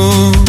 Pamuk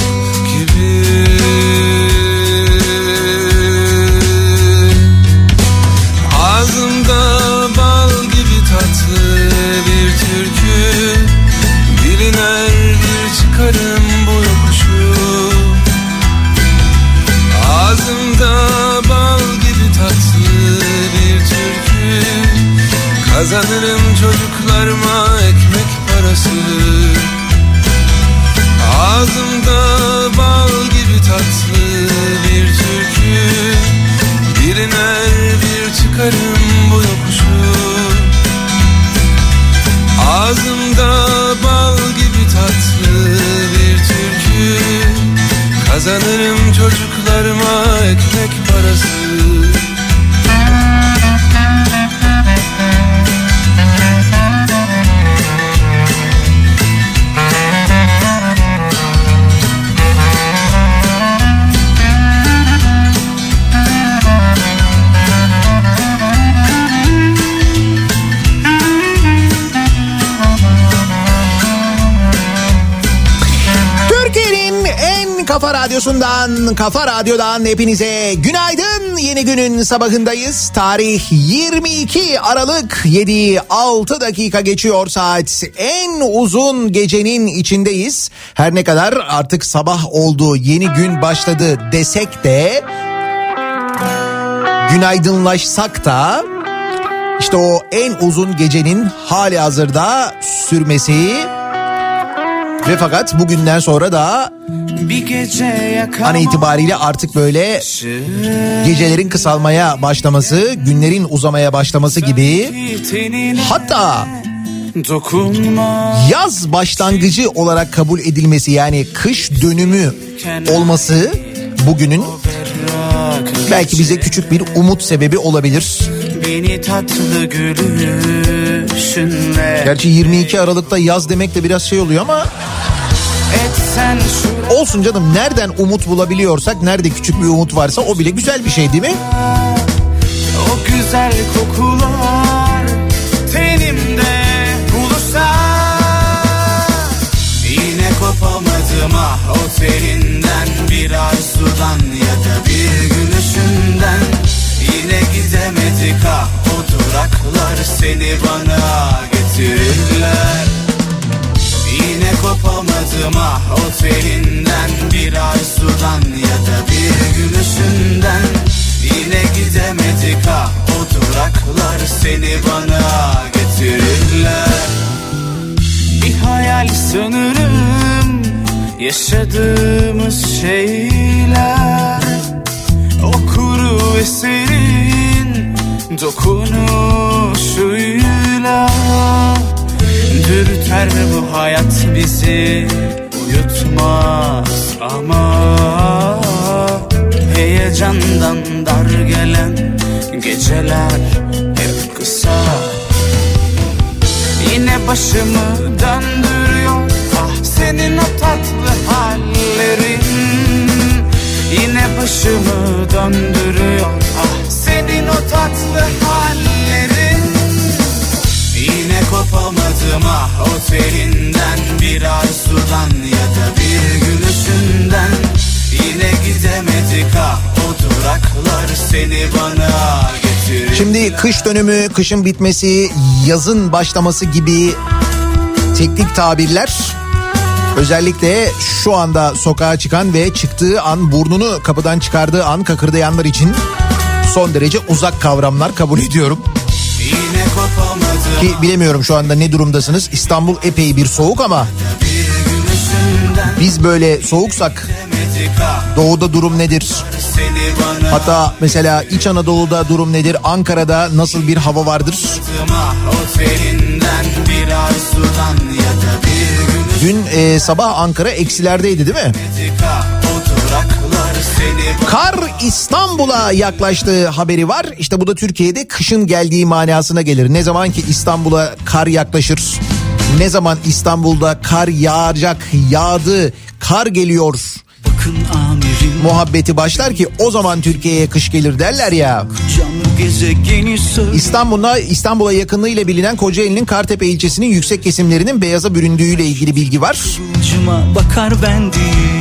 kafa radyodan hepinize günaydın. Yeni günün sabahındayız. Tarih 22 Aralık 7 6 dakika geçiyor saat. En uzun gecenin içindeyiz. Her ne kadar artık sabah oldu, yeni gün başladı desek de günaydınlaşsak da işte o en uzun gecenin hali hazırda sürmesi ve fakat bugünden sonra da an itibariyle artık böyle gecelerin kısalmaya başlaması, günlerin uzamaya başlaması gibi hatta yaz başlangıcı olarak kabul edilmesi yani kış dönümü olması bugünün belki bize küçük bir umut sebebi olabilir. Beni tatlı gülüşünle. Gerçi 22 Aralık'ta yaz demek de biraz şey oluyor ama olsun canım nereden umut bulabiliyorsak nerede küçük bir umut varsa o bile güzel bir şey değil mi? O güzel kokular tenimde buluşsa Yine kopamadım ah o teninden bir arzudan ya da bir gülüşünden Yine gidemedik ah o duraklar seni bana getirirler Yine kopamadım ah o teninden bir arzudan ya da bir gülüşünden Yine gidemedik ah o duraklar seni bana getirirler. Bir hayal sanırım yaşadığımız şeyler. O kuru eserin dokunuşuyla Sürter bu hayat bizi? Uyutmaz ama Heyecandan dar gelen geceler hep kısa. Yine başımı döndürüyor. Ah senin o tatlı hallerin. Yine başımı döndürüyor. Ah senin o tatlı hallerin. Yine kopar Hayatıma otelinden bir arzudan ya da bir gülüşünden Yine gidemedik ha o duraklar seni bana getirir Şimdi kış dönümü, kışın bitmesi, yazın başlaması gibi teknik tabirler Özellikle şu anda sokağa çıkan ve çıktığı an burnunu kapıdan çıkardığı an kakırdayanlar için son derece uzak kavramlar kabul ediyorum. Ki bilemiyorum şu anda ne durumdasınız. İstanbul epey bir soğuk ama biz böyle soğuksak doğuda durum nedir? Hatta mesela İç Anadolu'da durum nedir? Ankara'da nasıl bir hava vardır? Dün e, sabah Ankara eksilerdeydi değil mi? Kar İstanbul'a yaklaştığı haberi var. İşte bu da Türkiye'de kışın geldiği manasına gelir. Ne zaman ki İstanbul'a kar yaklaşır, ne zaman İstanbul'da kar yağacak, yağdı, kar geliyor Bakın amirim muhabbeti başlar ki o zaman Türkiye'ye kış gelir derler ya. İstanbul'a İstanbul'a yakınlığıyla bilinen Kocaeli'nin Kartepe ilçesinin yüksek kesimlerinin beyaza büründüğüyle ilgili bilgi var. Bakar ben değil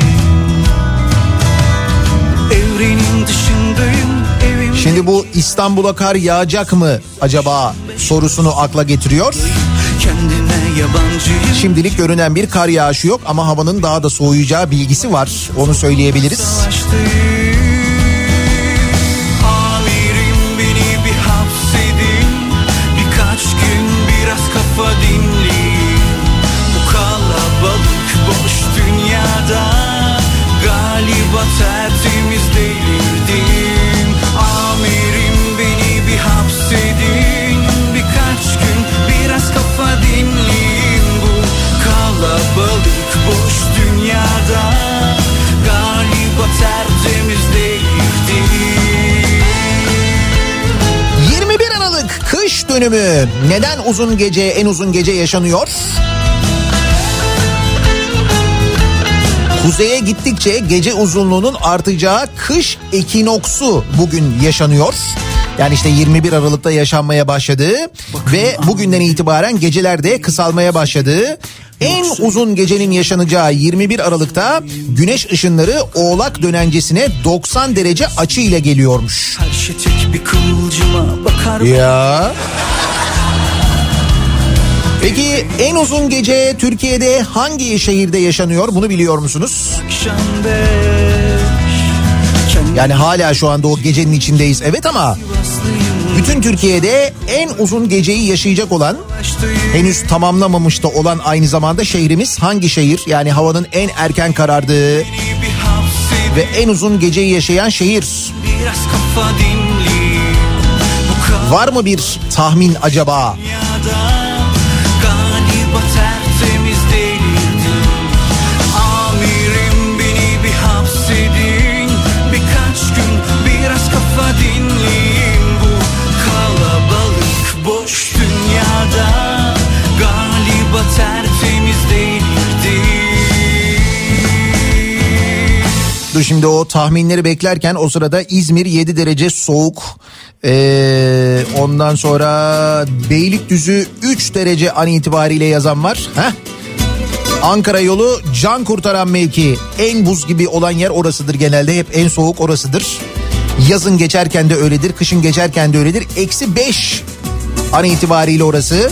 Evrenin dışındayım evim Şimdi bu İstanbul'a kar yağacak mı acaba sorusunu akla getiriyor. Şimdilik görünen bir kar yağışı yok ama havanın daha da soğuyacağı bilgisi var. Onu söyleyebiliriz. Savaştayım dönümü neden uzun gece en uzun gece yaşanıyor? Kuzeye gittikçe gece uzunluğunun artacağı kış ekinoksu bugün yaşanıyor. Yani işte 21 Aralık'ta yaşanmaya başladı ve bugünden itibaren geceler de kısalmaya başladı. En uzun gecenin yaşanacağı 21 Aralık'ta güneş ışınları Oğlak dönencesine 90 derece açı ile geliyormuş. Şey tek bir kıvılcıma bakar Ya. Peki en uzun gece Türkiye'de hangi şehirde yaşanıyor bunu biliyor musunuz? Yani hala şu anda o gecenin içindeyiz evet ama bütün Türkiye'de en uzun geceyi yaşayacak olan henüz tamamlamamış da olan aynı zamanda şehrimiz hangi şehir? Yani havanın en erken karardığı ve en uzun geceyi yaşayan şehir. Var mı bir tahmin acaba? Amirim beni bir hapsedin Birkaç gün biraz kafa dinleyin delirdim Dur şimdi o tahminleri beklerken o sırada İzmir 7 derece soğuk. Ee, ondan sonra Beylikdüzü 3 derece an itibariyle yazan var. Heh. Ankara yolu can kurtaran mevki. En buz gibi olan yer orasıdır genelde. Hep en soğuk orasıdır. Yazın geçerken de öyledir. Kışın geçerken de öyledir. Eksi 5 an itibariyle orası.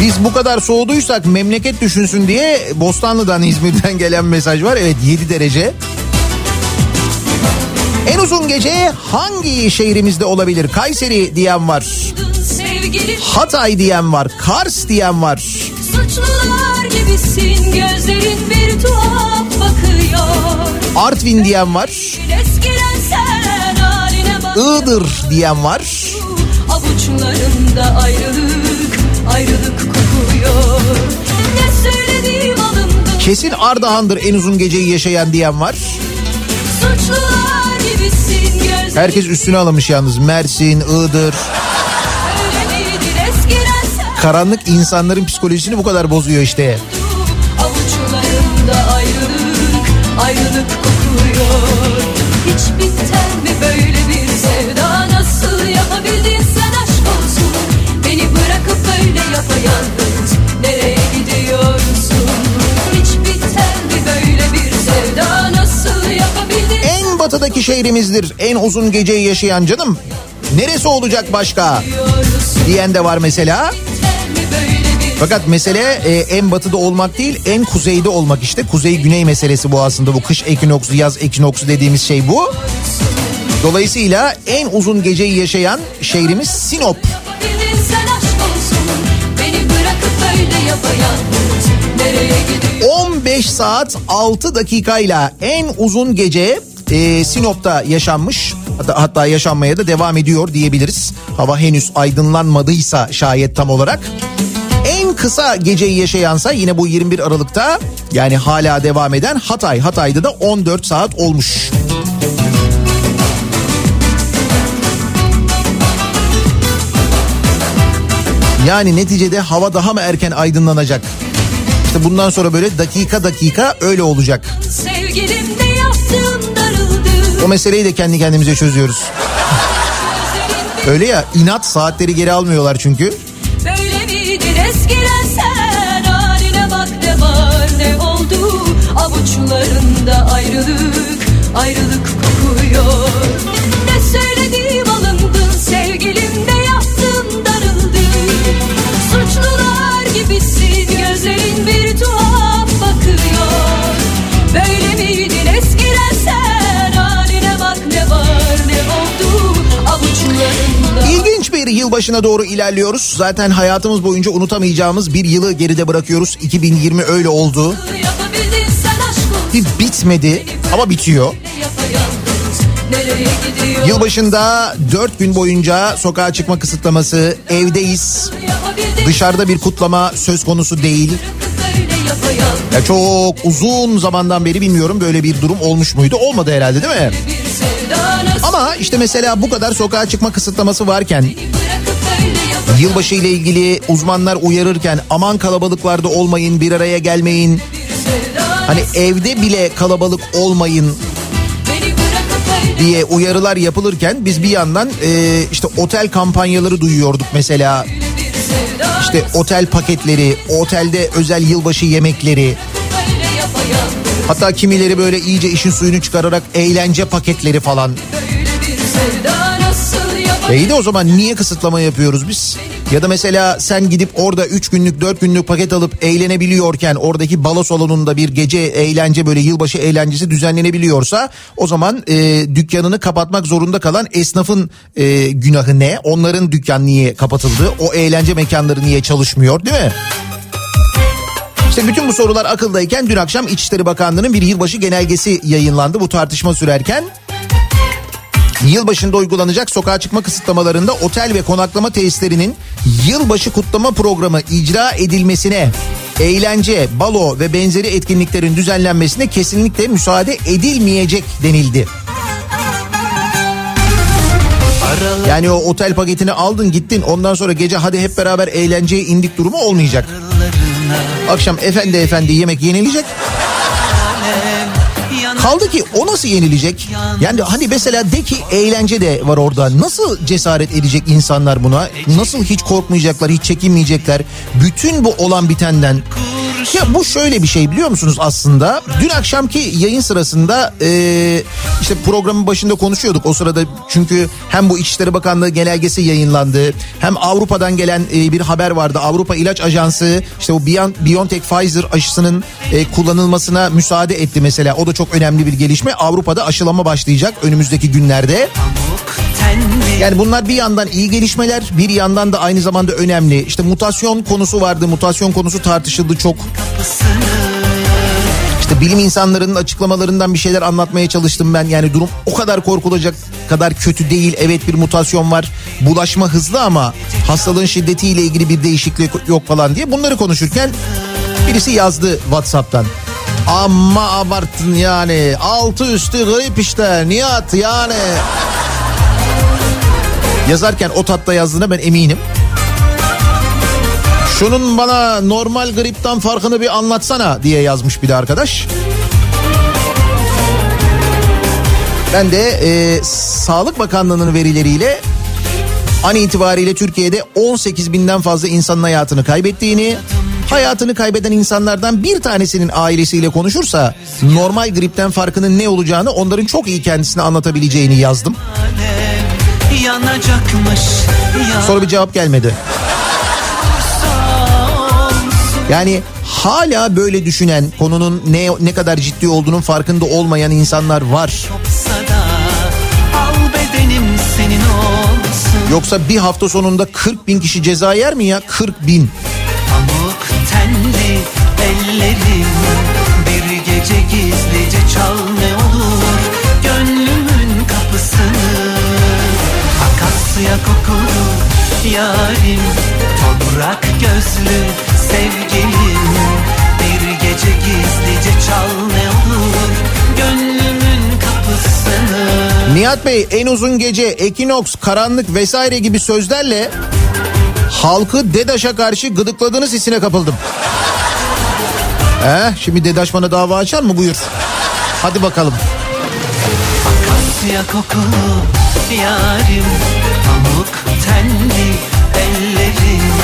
Biz bu kadar soğuduysak memleket düşünsün diye Bostanlı'dan İzmir'den gelen mesaj var. Evet 7 derece. En uzun gece hangi şehrimizde olabilir? Kayseri diyen var. Hatay diyen var. Kars diyen var. suçlular gibisin gözlerin bir tuhaf Artvin diyen var. Iğdır diyen var. Avuçlarımda ayrılık ayrılık kokuyor Ne söylediğim Kesin Ardahan'dır en uzun geceyi yaşayan diyen var. Suçlular gibisin gözlerin Herkes üstüne alınmış yalnız. Mersin, Iğdır. Karanlık insanların psikolojisini bu kadar bozuyor işte. ayrılık kokuyor. Hiç biter mi böyle bir sevda? Nasıl yapabildin sen aşk olsun? Beni bırakıp böyle yapayalnız nereye gidiyorsun? Hiç biter mi böyle bir sevda? Nasıl yapabildin En batıdaki şehrimizdir. En uzun geceyi yaşayan canım. Neresi olacak başka? Diyen de var mesela. Fakat mesele e, en batıda olmak değil en kuzeyde olmak işte. Kuzey güney meselesi bu aslında bu kış ekinoksu yaz ekinoksu dediğimiz şey bu. Dolayısıyla en uzun geceyi yaşayan şehrimiz Sinop. Olsun Beni bırakıp öyle yapayalnız Nereye gidiyorsun 15 saat 6 dakikayla en uzun gece e, Sinop'ta yaşanmış. Hatta, hatta yaşanmaya da devam ediyor diyebiliriz. Hava henüz aydınlanmadıysa şayet tam olarak. Kısa geceyi yaşayansa yine bu 21 Aralık'ta yani hala devam eden Hatay. Hatay'da da 14 saat olmuş. Yani neticede hava daha mı erken aydınlanacak? İşte bundan sonra böyle dakika dakika öyle olacak. Sevgilim de O meseleyi de kendi kendimize çözüyoruz. Öyle ya inat saatleri geri almıyorlar çünkü. Eskiden sen bak ne var ne oldu? Avuçlarında ayrılık Ayrılık kokuyor. Ne söylediğim alındın Sevgilim de yaptım darıldı. Suçlular gibisin Gözlerin bir tuhaf bakıyor. Böyle miydin eskiden sen bir yılbaşına doğru ilerliyoruz. Zaten hayatımız boyunca unutamayacağımız bir yılı geride bırakıyoruz. 2020 öyle oldu. Bir bitmedi ama bitiyor. Yılbaşında 4 gün boyunca sokağa çıkma kısıtlaması, evdeyiz. Dışarıda bir kutlama söz konusu değil. Ya çok uzun zamandan beri bilmiyorum böyle bir durum olmuş muydu? Olmadı herhalde değil mi? bir sevda nasıl Ama işte mesela bu kadar sokağa çıkma kısıtlaması varken Yılbaşı ile ilgili uzmanlar uyarırken aman kalabalıklarda olmayın bir araya gelmeyin. Hani evde bile kalabalık olmayın diye uyarılar yapılırken biz bir yandan e, işte otel kampanyaları duyuyorduk mesela. İşte otel paketleri, otelde özel yılbaşı yemekleri. Hatta kimileri böyle iyice işin suyunu çıkararak eğlence paketleri falan. E de o zaman niye kısıtlama yapıyoruz biz? Ya da mesela sen gidip orada 3 günlük 4 günlük paket alıp eğlenebiliyorken oradaki balo salonunda bir gece eğlence böyle yılbaşı eğlencesi düzenlenebiliyorsa o zaman e, dükkanını kapatmak zorunda kalan esnafın e, günahı ne? Onların dükkan niye kapatıldı? O eğlence mekanları niye çalışmıyor değil mi? İşte bütün bu sorular akıldayken dün akşam İçişleri Bakanlığı'nın bir yılbaşı genelgesi yayınlandı bu tartışma sürerken. Yılbaşında uygulanacak sokağa çıkma kısıtlamalarında otel ve konaklama tesislerinin yılbaşı kutlama programı icra edilmesine, eğlence, balo ve benzeri etkinliklerin düzenlenmesine kesinlikle müsaade edilmeyecek denildi. Yani o otel paketini aldın gittin ondan sonra gece hadi hep beraber eğlenceye indik durumu olmayacak. Akşam efendi efendi yemek yenilecek. Kaldı ki o nasıl yenilecek? Yani hani mesela de ki eğlence de var orada. Nasıl cesaret edecek insanlar buna? Nasıl hiç korkmayacaklar, hiç çekinmeyecekler? Bütün bu olan bitenden ya bu şöyle bir şey biliyor musunuz aslında? Dün akşamki yayın sırasında e, işte programın başında konuşuyorduk. O sırada çünkü hem bu İçişleri Bakanlığı genelgesi yayınlandı. Hem Avrupa'dan gelen e, bir haber vardı. Avrupa İlaç Ajansı işte bu Bion- BioNTech Pfizer aşısının e, kullanılmasına müsaade etti mesela. O da çok önemli bir gelişme. Avrupa'da aşılama başlayacak önümüzdeki günlerde. Yani bunlar bir yandan iyi gelişmeler bir yandan da aynı zamanda önemli. İşte mutasyon konusu vardı mutasyon konusu tartışıldı çok. İşte bilim insanlarının açıklamalarından bir şeyler anlatmaya çalıştım ben. Yani durum o kadar korkulacak kadar kötü değil. Evet bir mutasyon var. Bulaşma hızlı ama hastalığın şiddetiyle ilgili bir değişiklik yok falan diye. Bunları konuşurken birisi yazdı WhatsApp'tan. Amma abarttın yani. Altı üstü grip işte. Nihat yani. Yazarken o tatta yazdığına ben eminim. Şunun bana normal gripten farkını bir anlatsana diye yazmış bir de arkadaş. Ben de e, Sağlık Bakanlığı'nın verileriyle an itibariyle Türkiye'de 18 binden fazla insanın hayatını kaybettiğini, hayatını kaybeden insanlardan bir tanesinin ailesiyle konuşursa normal gripten farkının ne olacağını onların çok iyi kendisine anlatabileceğini yazdım. Yanacakmış ya Sonra bir cevap gelmedi. Yani hala böyle düşünen konunun ne ne kadar ciddi olduğunun farkında olmayan insanlar var. Yoksa bir hafta sonunda 40 bin kişi ceza yer mi ya? 40 bin. Pamuk tenli ellerim Bir gece gizlice çal Akasya kokulu yarim Toprak gözlü sevgilim Bir gece gizlice çal ne olur Gönlümün kapısını Nihat Bey en uzun gece, ekinoks, karanlık vesaire gibi sözlerle halkı DEDAŞ'a karşı gıdıkladığınız hissine kapıldım. Eh, şimdi DEDAŞ bana dava açar mı buyur. Hadi bakalım. Akasya kokulu yarim Pamuk tenli ellerim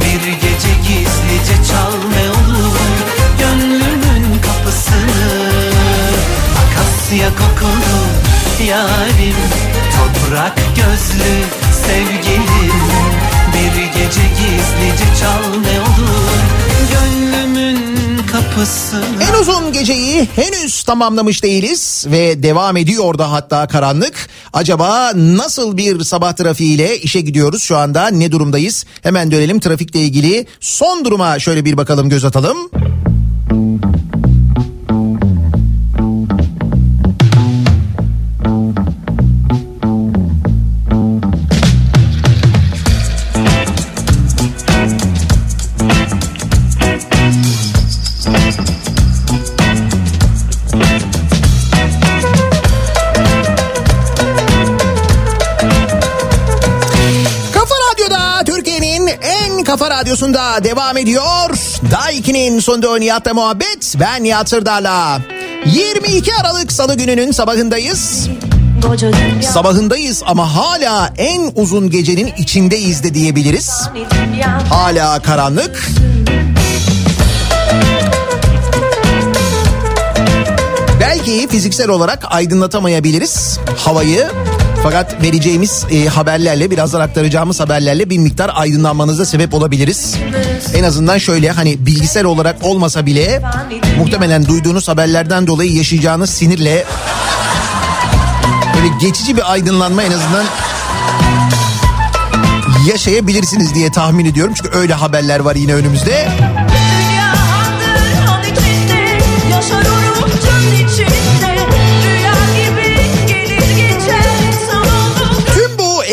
Bir gece gizlice çal ne olur Gönlümün kapısını. Akasya kokulu yarim Toprak gözlü sevgilim. Bir gece gizlice çal ne olur Gönlümün kapısını En uzun geceyi henüz tamamlamış değiliz ve devam ediyor da hatta karanlık. Acaba nasıl bir sabah trafiğiyle işe gidiyoruz şu anda ne durumdayız? Hemen dönelim trafikle ilgili son duruma şöyle bir bakalım göz atalım. Radyosunda devam ediyor. Daiki'nin sonunda Nihat'la muhabbet. Ben Nihat Sırdar'la. 22 Aralık Salı gününün sabahındayız. Sabahındayız ama hala en uzun gecenin içindeyiz de diyebiliriz. Hala karanlık. Belki fiziksel olarak aydınlatamayabiliriz havayı. Fakat vereceğimiz e, haberlerle birazdan aktaracağımız haberlerle bir miktar aydınlanmanıza sebep olabiliriz. En azından şöyle hani bilgisel olarak olmasa bile muhtemelen duyduğunuz haberlerden dolayı yaşayacağınız sinirle böyle geçici bir aydınlanma en azından yaşayabilirsiniz diye tahmin ediyorum. Çünkü öyle haberler var yine önümüzde.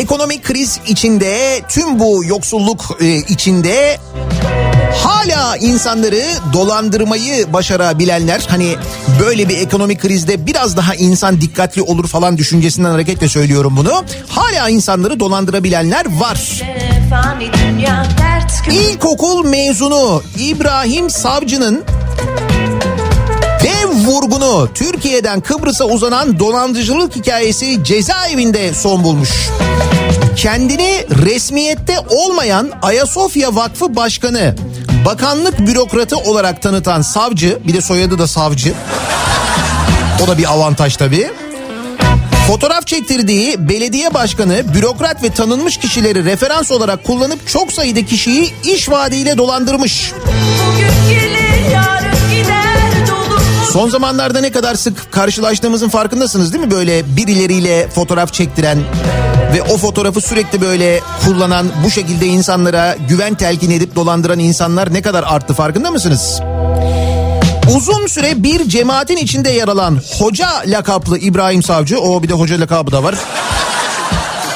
Ekonomik kriz içinde, tüm bu yoksulluk e, içinde hala insanları dolandırmayı başarabilenler hani böyle bir ekonomik krizde biraz daha insan dikkatli olur falan düşüncesinden hareketle söylüyorum bunu. Hala insanları dolandırabilenler var. İlkokul mezunu İbrahim Savcı'nın vurgunu Türkiye'den Kıbrıs'a uzanan dolandırıcılık hikayesi cezaevinde son bulmuş. Kendini resmiyette olmayan Ayasofya Vakfı Başkanı, bakanlık bürokratı olarak tanıtan savcı, bir de soyadı da savcı. O da bir avantaj tabii. Fotoğraf çektirdiği belediye başkanı, bürokrat ve tanınmış kişileri referans olarak kullanıp çok sayıda kişiyi iş vaadiyle dolandırmış. Bugün gelir yarın Son zamanlarda ne kadar sık karşılaştığımızın farkındasınız değil mi? Böyle birileriyle fotoğraf çektiren ve o fotoğrafı sürekli böyle kullanan bu şekilde insanlara güven telkin edip dolandıran insanlar ne kadar arttı farkında mısınız? Uzun süre bir cemaatin içinde yer alan hoca lakaplı İbrahim Savcı, o bir de hoca lakabı da var.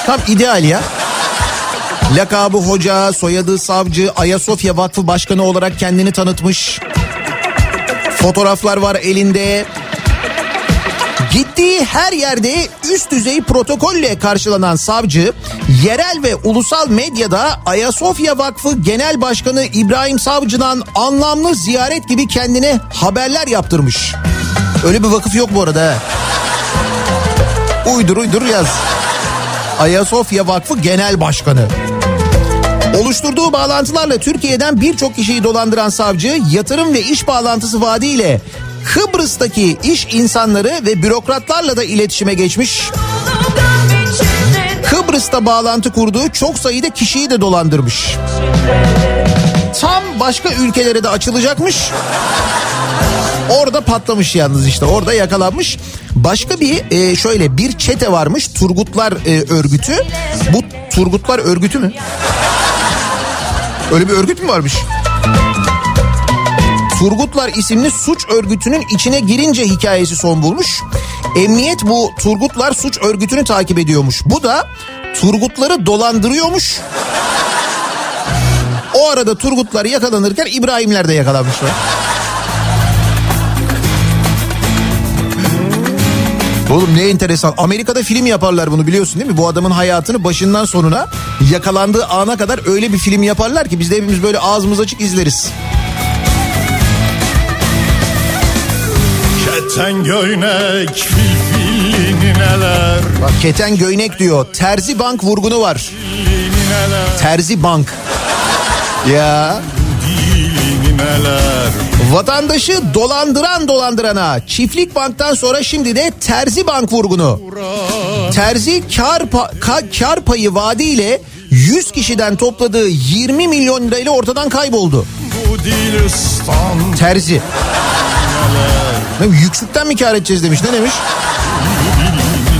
Tam ideal ya. Lakabı hoca, soyadı savcı, Ayasofya Vakfı Başkanı olarak kendini tanıtmış. Fotoğraflar var elinde. Gittiği her yerde üst düzey protokolle karşılanan savcı yerel ve ulusal medyada Ayasofya Vakfı Genel Başkanı İbrahim Savcı'dan anlamlı ziyaret gibi kendine haberler yaptırmış. Öyle bir vakıf yok bu arada. Uydur uydur yaz. Ayasofya Vakfı Genel Başkanı. Oluşturduğu bağlantılarla Türkiye'den birçok kişiyi dolandıran savcı yatırım ve iş bağlantısı vaadiyle Kıbrıs'taki iş insanları ve bürokratlarla da iletişime geçmiş. Kıbrıs'ta bağlantı kurduğu çok sayıda kişiyi de dolandırmış. Tam başka ülkelere de açılacakmış. Orada patlamış yalnız işte orada yakalanmış. Başka bir e, şöyle bir çete varmış Turgutlar e, örgütü. Bu Turgutlar örgütü mü? Öyle bir örgüt mü varmış? Turgutlar isimli suç örgütünün içine girince hikayesi son bulmuş. Emniyet bu Turgutlar suç örgütünü takip ediyormuş. Bu da Turgutları dolandırıyormuş. O arada Turgutlar yakalanırken İbrahimler de yakalanmışlar. Oğlum ne enteresan. Amerika'da film yaparlar bunu biliyorsun değil mi? Bu adamın hayatını başından sonuna yakalandığı ana kadar öyle bir film yaparlar ki biz de hepimiz böyle ağzımız açık izleriz. Keten göynek neler Bak keten göynek diyor. Terzi bank vurgunu var. Terzi bank. Ya Dilini neler vatandaşı dolandıran dolandırana çiftlik banktan sonra şimdi de terzi bank vurgunu. Terzi kar, pa- ka- kar payı vaadiyle 100 kişiden topladığı 20 milyon lirayla ortadan kayboldu. Terzi. Ne, yüksükten mi kar edeceğiz demiş ne demiş?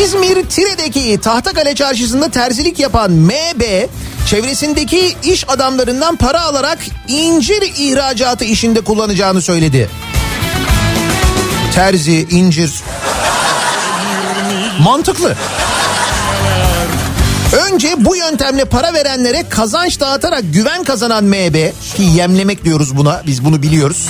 İzmir Tire'deki Tahtakale Çarşısı'nda terzilik yapan MB çevresindeki iş adamlarından para alarak incir ihracatı işinde kullanacağını söyledi. Terzi, incir. Mantıklı. Önce bu yöntemle para verenlere kazanç dağıtarak güven kazanan MB ki yemlemek diyoruz buna biz bunu biliyoruz.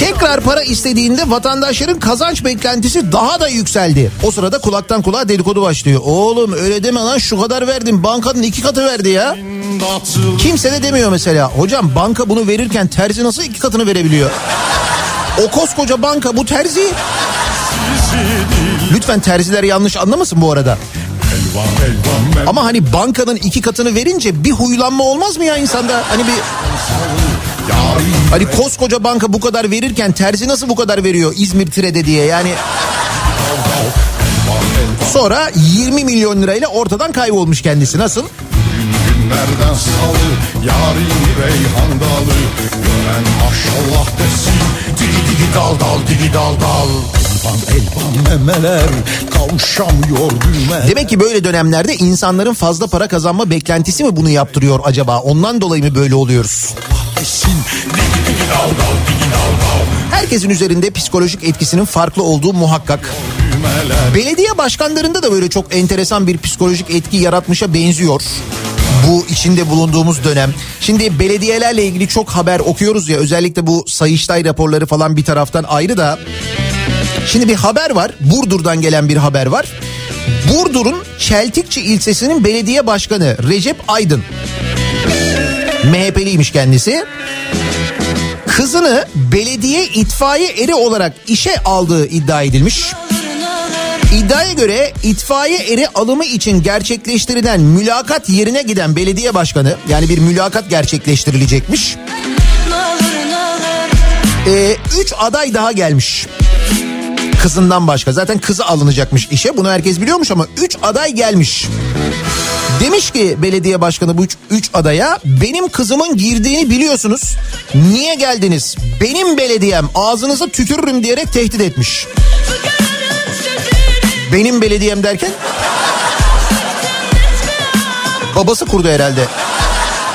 Tekrar para istediğinde vatandaşların kazanç beklentisi daha da yükseldi. O sırada kulaktan kulağa dedikodu başlıyor. Oğlum öyle deme lan şu kadar verdim bankanın iki katı verdi ya. Kimse de demiyor mesela. Hocam banka bunu verirken terzi nasıl iki katını verebiliyor? O koskoca banka bu terzi. Lütfen terziler yanlış anlamasın bu arada. Ama hani bankanın iki katını verince bir huylanma olmaz mı ya insanda? Hani bir hani koskoca banka bu kadar verirken terzi nasıl bu kadar veriyor İzmir Tire'de diye yani. Sonra 20 milyon lirayla ortadan kaybolmuş kendisi nasıl? günlerden salı Yarın reyhan dalı Gören maşallah desin Digi digi dal dal digi dal dal Elvan elvan memeler Kavuşamıyor düğme Demek ki böyle dönemlerde insanların fazla para kazanma beklentisi mi bunu yaptırıyor acaba? Ondan dolayı mı böyle oluyoruz? desin Dal Herkesin üzerinde psikolojik etkisinin farklı olduğu muhakkak. Belediye başkanlarında da böyle çok enteresan bir psikolojik etki yaratmışa benziyor. Bu içinde bulunduğumuz dönem. Şimdi belediyelerle ilgili çok haber okuyoruz ya özellikle bu Sayıştay raporları falan bir taraftan ayrı da. Şimdi bir haber var Burdur'dan gelen bir haber var. Burdur'un Çeltikçi ilçesinin belediye başkanı Recep Aydın. MHP'liymiş kendisi. Kızını belediye itfaiye eri olarak işe aldığı iddia edilmiş. İddiaya göre itfaiye eri alımı için gerçekleştirilen mülakat yerine giden belediye başkanı yani bir mülakat gerçekleştirilecekmiş. Ee, üç aday daha gelmiş. Kızından başka zaten kızı alınacakmış işe bunu herkes biliyormuş ama üç aday gelmiş. Demiş ki belediye başkanı bu üç, üç adaya benim kızımın girdiğini biliyorsunuz. Niye geldiniz? Benim belediyem ağzınıza tükürürüm diyerek tehdit etmiş. Benim belediyem derken? Babası kurdu herhalde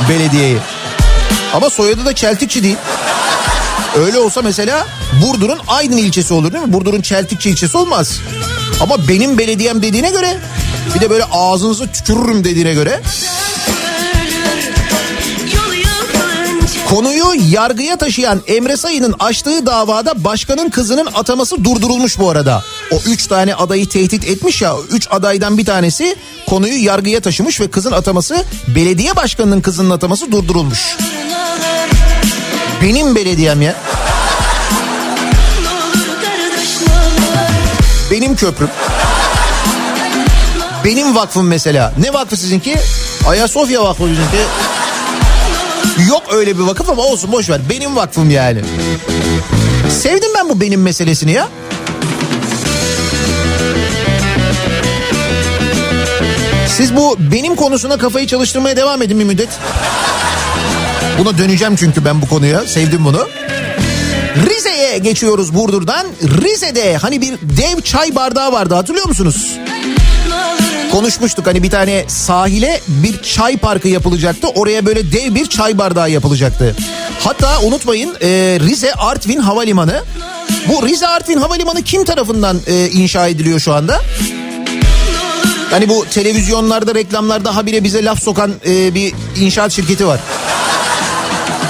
belediyeyi. Ama soyadı da Çeltikçi değil. Öyle olsa mesela Burdur'un Aydın ilçesi olur değil mi? Burdur'un Çeltikçi ilçesi olmaz. Ama benim belediyem dediğine göre Bir de böyle ağzınızı tükürürüm dediğine göre. Konuyu yargıya taşıyan Emre Sayın'ın açtığı davada başkanın kızının ataması durdurulmuş bu arada. O üç tane adayı tehdit etmiş ya üç adaydan bir tanesi konuyu yargıya taşımış ve kızın ataması belediye başkanının kızının ataması durdurulmuş. Benim belediyem ya. Benim köprüm. Benim vakfım mesela. Ne vakfı sizinki? Ayasofya Vakfı bizimki. Yok öyle bir vakıf ama olsun boş ver. Benim vakfım yani. Sevdim ben bu benim meselesini ya. Siz bu benim konusuna kafayı çalıştırmaya devam edin bir müddet. Buna döneceğim çünkü ben bu konuya. Sevdim bunu. Rize'ye geçiyoruz Burdur'dan. Rize'de hani bir dev çay bardağı vardı hatırlıyor musunuz? Konuşmuştuk hani bir tane sahile bir çay parkı yapılacaktı. Oraya böyle dev bir çay bardağı yapılacaktı. Hatta unutmayın e, Rize Artvin Havalimanı. Bu Rize Artvin Havalimanı kim tarafından e, inşa ediliyor şu anda? Hani bu televizyonlarda reklamlarda habire bize laf sokan e, bir inşaat şirketi var.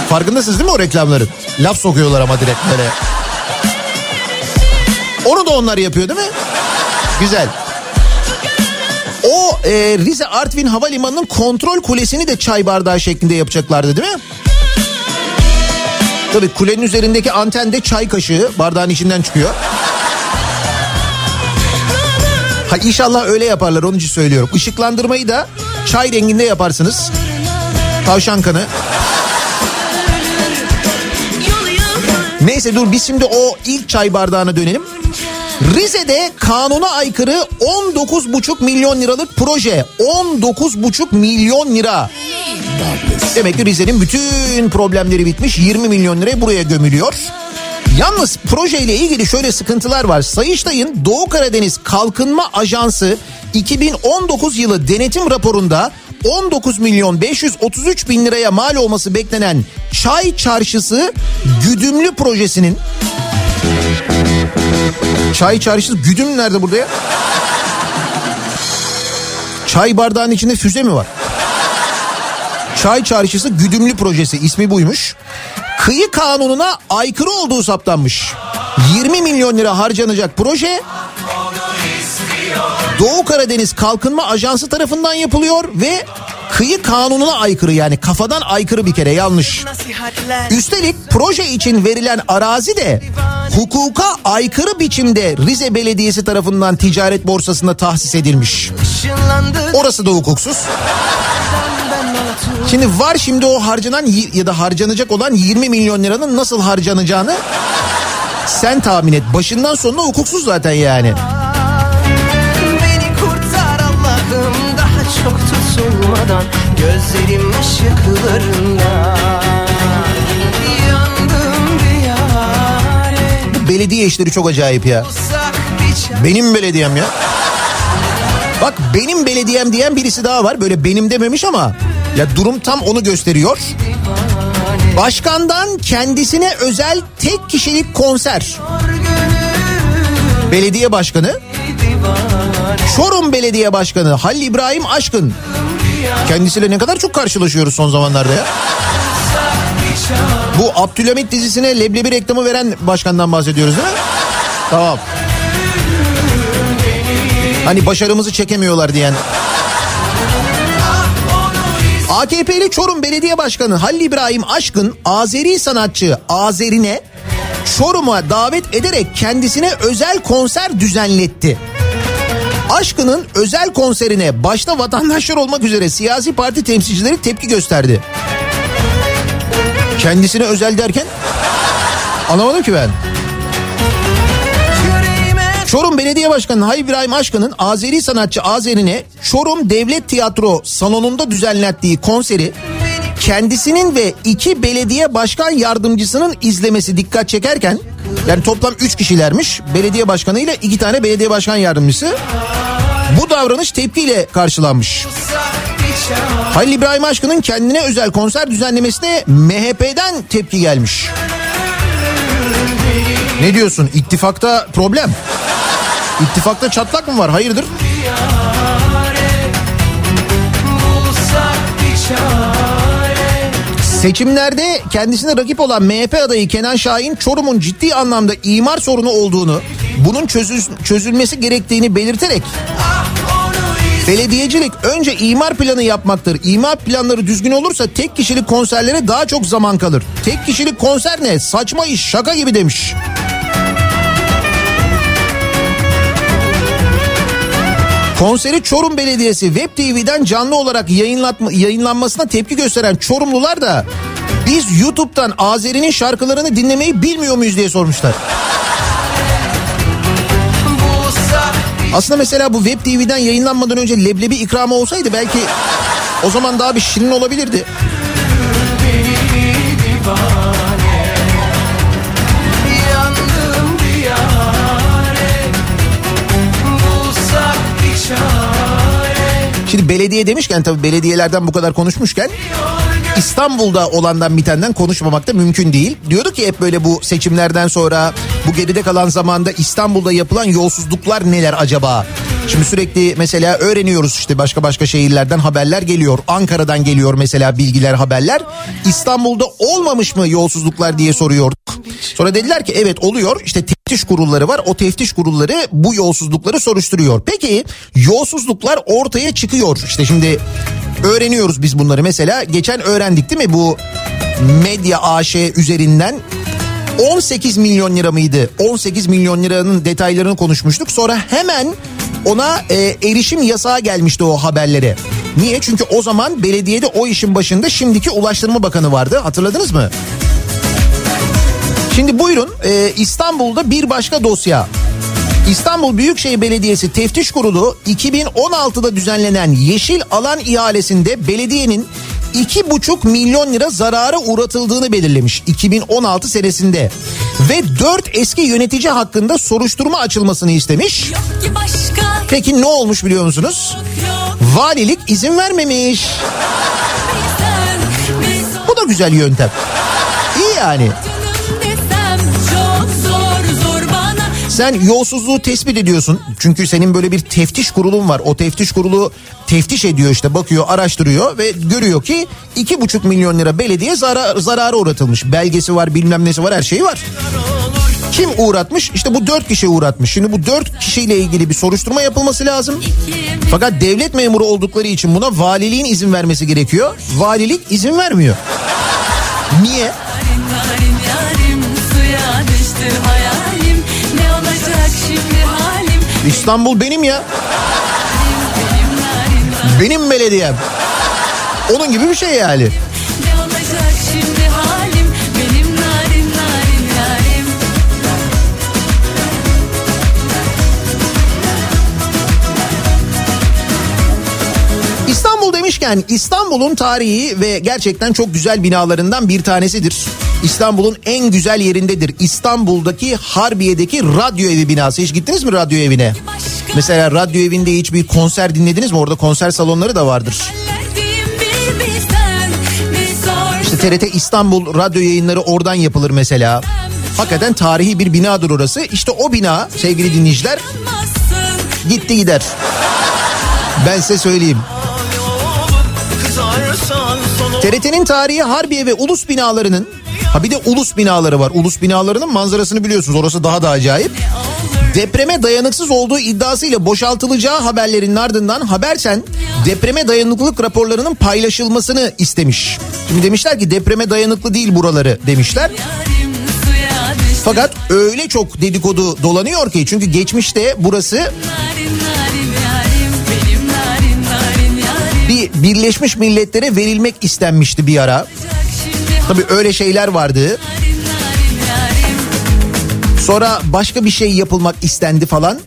Farkındasınız değil mi o reklamların? Laf sokuyorlar ama direkt böyle. Onu da onlar yapıyor değil mi? Güzel. O e, Rize Artvin Havalimanı'nın kontrol kulesini de çay bardağı şeklinde yapacaklardı değil mi? Tabii kulenin üzerindeki anten de çay kaşığı bardağın içinden çıkıyor. Ha inşallah öyle yaparlar onun için söylüyorum. Işıklandırmayı da çay renginde yaparsınız. Tavşan kanı. Neyse dur biz şimdi o ilk çay bardağına dönelim. Rize'de kanuna aykırı 19,5 milyon liralık proje. 19,5 milyon lira. Demek ki Rize'nin bütün problemleri bitmiş 20 milyon liraya buraya gömülüyor. Yalnız projeyle ilgili şöyle sıkıntılar var. Sayıştay'ın Doğu Karadeniz Kalkınma Ajansı 2019 yılı denetim raporunda 19 milyon 533 bin liraya mal olması beklenen Çay Çarşısı Güdümlü projesinin Çay Çarşısı Güdüm nerede burada ya? Çay bardağının içinde füze mi var? Çay Çarşısı Güdümlü projesi ismi buymuş. Kıyı kanununa aykırı olduğu saptanmış. 20 milyon lira harcanacak proje Doğu Karadeniz Kalkınma Ajansı tarafından yapılıyor ve kıyı kanununa aykırı yani kafadan aykırı bir kere yanlış. Üstelik proje için verilen arazi de hukuka aykırı biçimde Rize Belediyesi tarafından ticaret borsasında tahsis edilmiş. Orası da hukuksuz. Şimdi var şimdi o harcanan ya da harcanacak olan 20 milyon liranın nasıl harcanacağını sen tahmin et. Başından sonuna hukuksuz zaten yani. Çok tutulmadan Gözlerim ışıklarında Yandım diyare Belediye işleri çok acayip ya. Benim belediyem ya. Bak benim belediyem diyen birisi daha var. Böyle benim dememiş ama ya durum tam onu gösteriyor. Başkandan kendisine özel tek kişilik konser. Belediye başkanı Çorum Belediye Başkanı Halil İbrahim Aşkın. Kendisiyle ne kadar çok karşılaşıyoruz son zamanlarda ya. Bu Abdülhamit dizisine leblebi reklamı veren başkandan bahsediyoruz değil mi? Tamam. Hani başarımızı çekemiyorlar diyen. AKP'li Çorum Belediye Başkanı Halil İbrahim Aşkın Azeri sanatçı Azerine Çorum'a davet ederek kendisine özel konser düzenletti. Aşkın'ın özel konserine başta vatandaşlar olmak üzere siyasi parti temsilcileri tepki gösterdi. Kendisine özel derken anlamadım ki ben. Çorum Belediye Başkanı Halil İbrahim Aşkın'ın Azeri sanatçı Azerine Çorum Devlet Tiyatro salonunda düzenlettiği konseri kendisinin ve iki belediye başkan yardımcısının izlemesi dikkat çekerken yani toplam 3 kişilermiş. Belediye başkanı ile 2 tane belediye başkan yardımcısı. Bu davranış tepkiyle karşılanmış. Halil İbrahim Aşkın'ın kendine özel konser düzenlemesine MHP'den tepki gelmiş. Ne diyorsun? İttifakta problem. İttifakta çatlak mı var? Hayırdır? Hayırdır? Seçimlerde kendisine rakip olan MHP adayı Kenan Şahin Çorum'un ciddi anlamda imar sorunu olduğunu, bunun çözül- çözülmesi gerektiğini belirterek Belediyecilik önce imar planı yapmaktır. İmar planları düzgün olursa tek kişilik konserlere daha çok zaman kalır. Tek kişilik konser ne? Saçma iş şaka gibi demiş. Konseri Çorum Belediyesi Web TV'den canlı olarak yayınlanmasına tepki gösteren Çorumlular da biz YouTube'dan Azeri'nin şarkılarını dinlemeyi bilmiyor muyuz diye sormuşlar. Aslında mesela bu Web TV'den yayınlanmadan önce leblebi ikramı olsaydı belki o zaman daha bir şirin olabilirdi. yandım Şimdi belediye demişken tabii belediyelerden bu kadar konuşmuşken İstanbul'da olandan bitenden konuşmamak da mümkün değil. Diyorduk ki hep böyle bu seçimlerden sonra bu geride kalan zamanda İstanbul'da yapılan yolsuzluklar neler acaba? Şimdi sürekli mesela öğreniyoruz işte başka başka şehirlerden haberler geliyor. Ankara'dan geliyor mesela bilgiler haberler. İstanbul'da olmamış mı yolsuzluklar diye soruyorduk. Sonra dediler ki evet oluyor işte teftiş kurulları var. O teftiş kurulları bu yolsuzlukları soruşturuyor. Peki yolsuzluklar ortaya çıkıyor. İşte şimdi öğreniyoruz biz bunları. Mesela geçen öğrendik değil mi bu medya AŞ üzerinden 18 milyon lira mıydı? 18 milyon liranın detaylarını konuşmuştuk. Sonra hemen ona e, erişim yasağı gelmişti o haberlere. Niye? Çünkü o zaman belediyede o işin başında şimdiki Ulaştırma Bakanı vardı. Hatırladınız mı? Şimdi buyurun e, İstanbul'da bir başka dosya. İstanbul Büyükşehir Belediyesi Teftiş Kurulu 2016'da düzenlenen yeşil alan ihalesinde belediyenin 2,5 milyon lira zarara uğratıldığını belirlemiş 2016 senesinde. Ve 4 eski yönetici hakkında soruşturma açılmasını istemiş. Peki ne olmuş biliyor musunuz? Valilik izin vermemiş. Bu da güzel yöntem. İyi yani. Sen yolsuzluğu tespit ediyorsun. Çünkü senin böyle bir teftiş kurulun var. O teftiş kurulu teftiş ediyor işte bakıyor araştırıyor ve görüyor ki iki buçuk milyon lira belediye zarar, zarara uğratılmış. Belgesi var bilmem nesi var her şeyi var. Kim uğratmış? İşte bu dört kişi uğratmış. Şimdi bu dört kişiyle ilgili bir soruşturma yapılması lazım. Fakat devlet memuru oldukları için buna valiliğin izin vermesi gerekiyor. Valilik izin vermiyor. Niye? Yarim yarim yarim suya düştü hayalim İstanbul benim ya. Benim belediyem. Onun gibi bir şey yani. İstanbul demişken İstanbul'un tarihi ve gerçekten çok güzel binalarından bir tanesidir. İstanbul'un en güzel yerindedir. İstanbul'daki Harbiye'deki radyo evi binası. Hiç gittiniz mi radyo evine? Mesela radyo evinde hiç bir konser dinlediniz mi? Orada konser salonları da vardır. İşte TRT İstanbul radyo yayınları oradan yapılır mesela. Hakikaten tarihi bir binadır orası. İşte o bina sevgili dinleyiciler gitti gider. Ben size söyleyeyim. TRT'nin tarihi Harbiye ve Ulus binalarının ha bir de Ulus binaları var. Ulus binalarının manzarasını biliyorsunuz. Orası daha da acayip. Depreme dayanıksız olduğu iddiasıyla boşaltılacağı haberlerin ardından Habersen depreme dayanıklılık raporlarının paylaşılmasını istemiş. Şimdi demişler ki depreme dayanıklı değil buraları demişler. Fakat öyle çok dedikodu dolanıyor ki çünkü geçmişte burası bir Birleşmiş Milletler'e verilmek istenmişti bir ara. Tabii öyle şeyler vardı. Sonra başka bir şey yapılmak istendi falan.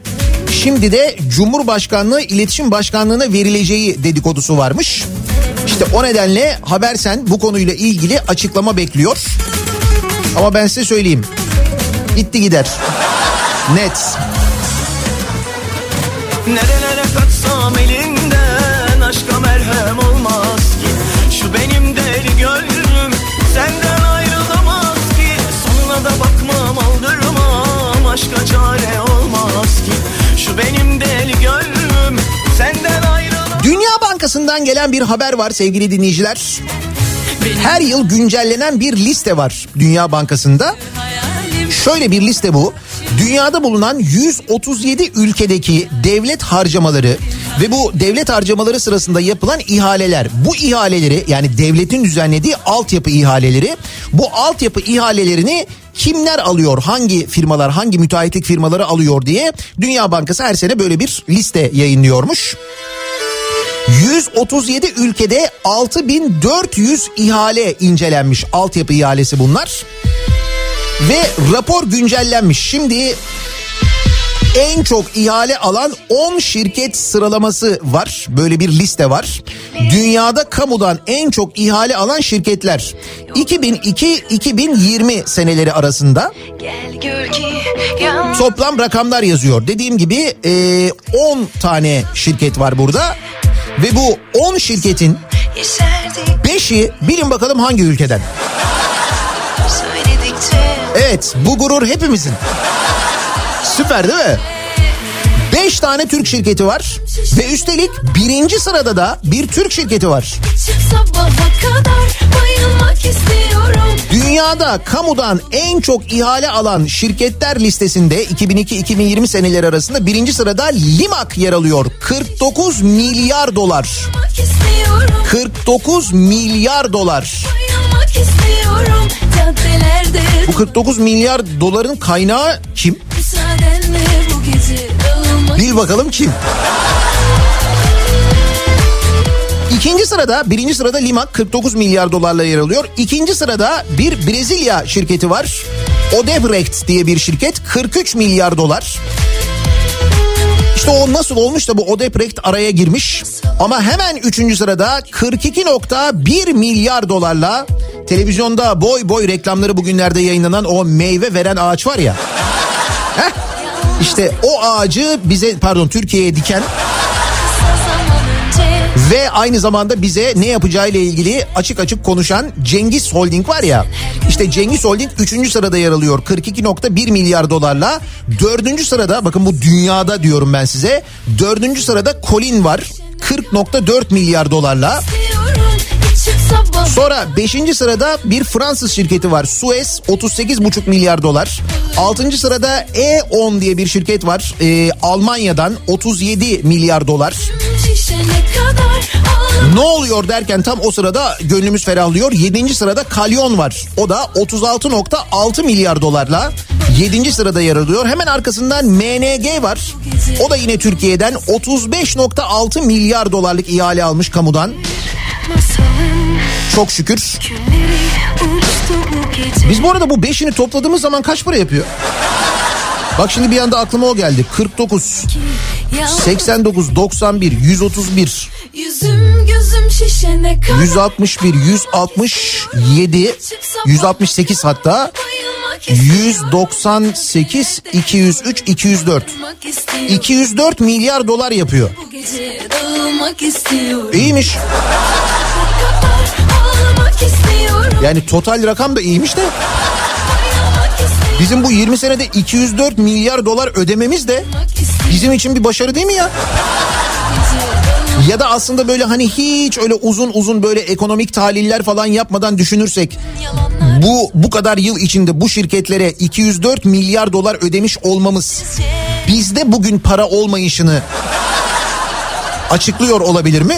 Şimdi de Cumhurbaşkanlığı İletişim Başkanlığı'na verileceği dedikodusu varmış. İşte o nedenle Habersen bu konuyla ilgili açıklama bekliyor. Ama ben size söyleyeyim. Gitti gider. Net. Nerelere aldırmam Aşka çare olmaz ki Şu benim deli gönlüm Senden ayrılamaz Dünya Bankası Bankası'ndan gelen bir haber var sevgili dinleyiciler. Her yıl güncellenen bir liste var Dünya Bankası'nda. Şöyle bir liste bu. Dünyada bulunan 137 ülkedeki devlet harcamaları ve bu devlet harcamaları sırasında yapılan ihaleler. Bu ihaleleri yani devletin düzenlediği altyapı ihaleleri bu altyapı ihalelerini kimler alıyor, hangi firmalar, hangi müteahhitlik firmaları alıyor diye Dünya Bankası her sene böyle bir liste yayınlıyormuş. 137 ülkede 6400 ihale incelenmiş altyapı ihalesi bunlar. Ve rapor güncellenmiş. Şimdi en çok ihale alan 10 şirket sıralaması var. Böyle bir liste var. Dünyada kamudan en çok ihale alan şirketler 2002-2020 seneleri arasında toplam rakamlar yazıyor. Dediğim gibi e, 10 tane şirket var burada. Ve bu 10 şirketin yeşerdik 5'i bilin bakalım hangi ülkeden? Evet bu gurur hepimizin. Süper değil mi? 5 tane Türk şirketi var ve üstelik birinci sırada da bir Türk şirketi var. Dünyada kamudan en çok ihale alan şirketler listesinde 2002-2020 seneleri arasında birinci sırada Limak yer alıyor. 49 milyar dolar. Bayılmak istiyorum 49 milyar dolar. Bayılmak Bu 49 milyar doların kaynağı kim? Bil bakalım kim? İkinci sırada birinci sırada Limak 49 milyar dolarla yer alıyor. İkinci sırada bir Brezilya şirketi var. Odebrecht diye bir şirket 43 milyar dolar. İşte o nasıl olmuş da bu Odebrecht araya girmiş. Ama hemen üçüncü sırada 42.1 milyar dolarla televizyonda boy boy reklamları bugünlerde yayınlanan o meyve veren ağaç var ya. Heh, işte o ağacı bize pardon Türkiye'ye diken ve aynı zamanda bize ne yapacağıyla ilgili açık açık konuşan Cengiz Holding var ya. İşte Cengiz Holding 3. sırada yer alıyor 42.1 milyar dolarla. 4. sırada bakın bu dünyada diyorum ben size. 4. sırada Colin var 40.4 milyar dolarla. Sonra 5. sırada bir Fransız şirketi var. Suez 38,5 milyar dolar. 6. sırada E10 diye bir şirket var. Ee, Almanya'dan 37 milyar dolar. Ne oluyor derken tam o sırada gönlümüz ferahlıyor. 7. sırada Kalyon var. O da 36.6 milyar dolarla 7. sırada yer alıyor. Hemen arkasından MNG var. O da yine Türkiye'den 35.6 milyar dolarlık ihale almış kamudan. Çok şükür. Biz bu arada bu beşini topladığımız zaman kaç para yapıyor? Bak şimdi bir anda aklıma o geldi. 49, Yalnız 89, 91, 131, Yüzüm gözüm şişene kadar 161, 167, 168 hatta Bayılmak istiyorum 198, 203, 204. Bayılmak istiyorum 204 milyar dolar yapıyor. İyiymiş. Yani total rakam da iyiymiş de bizim bu 20 senede 204 milyar dolar ödememiz de bizim için bir başarı değil mi ya? Ya da aslında böyle hani hiç öyle uzun uzun böyle ekonomik tahliller falan yapmadan düşünürsek bu bu kadar yıl içinde bu şirketlere 204 milyar dolar ödemiş olmamız bizde bugün para olmayışını açıklıyor olabilir mi?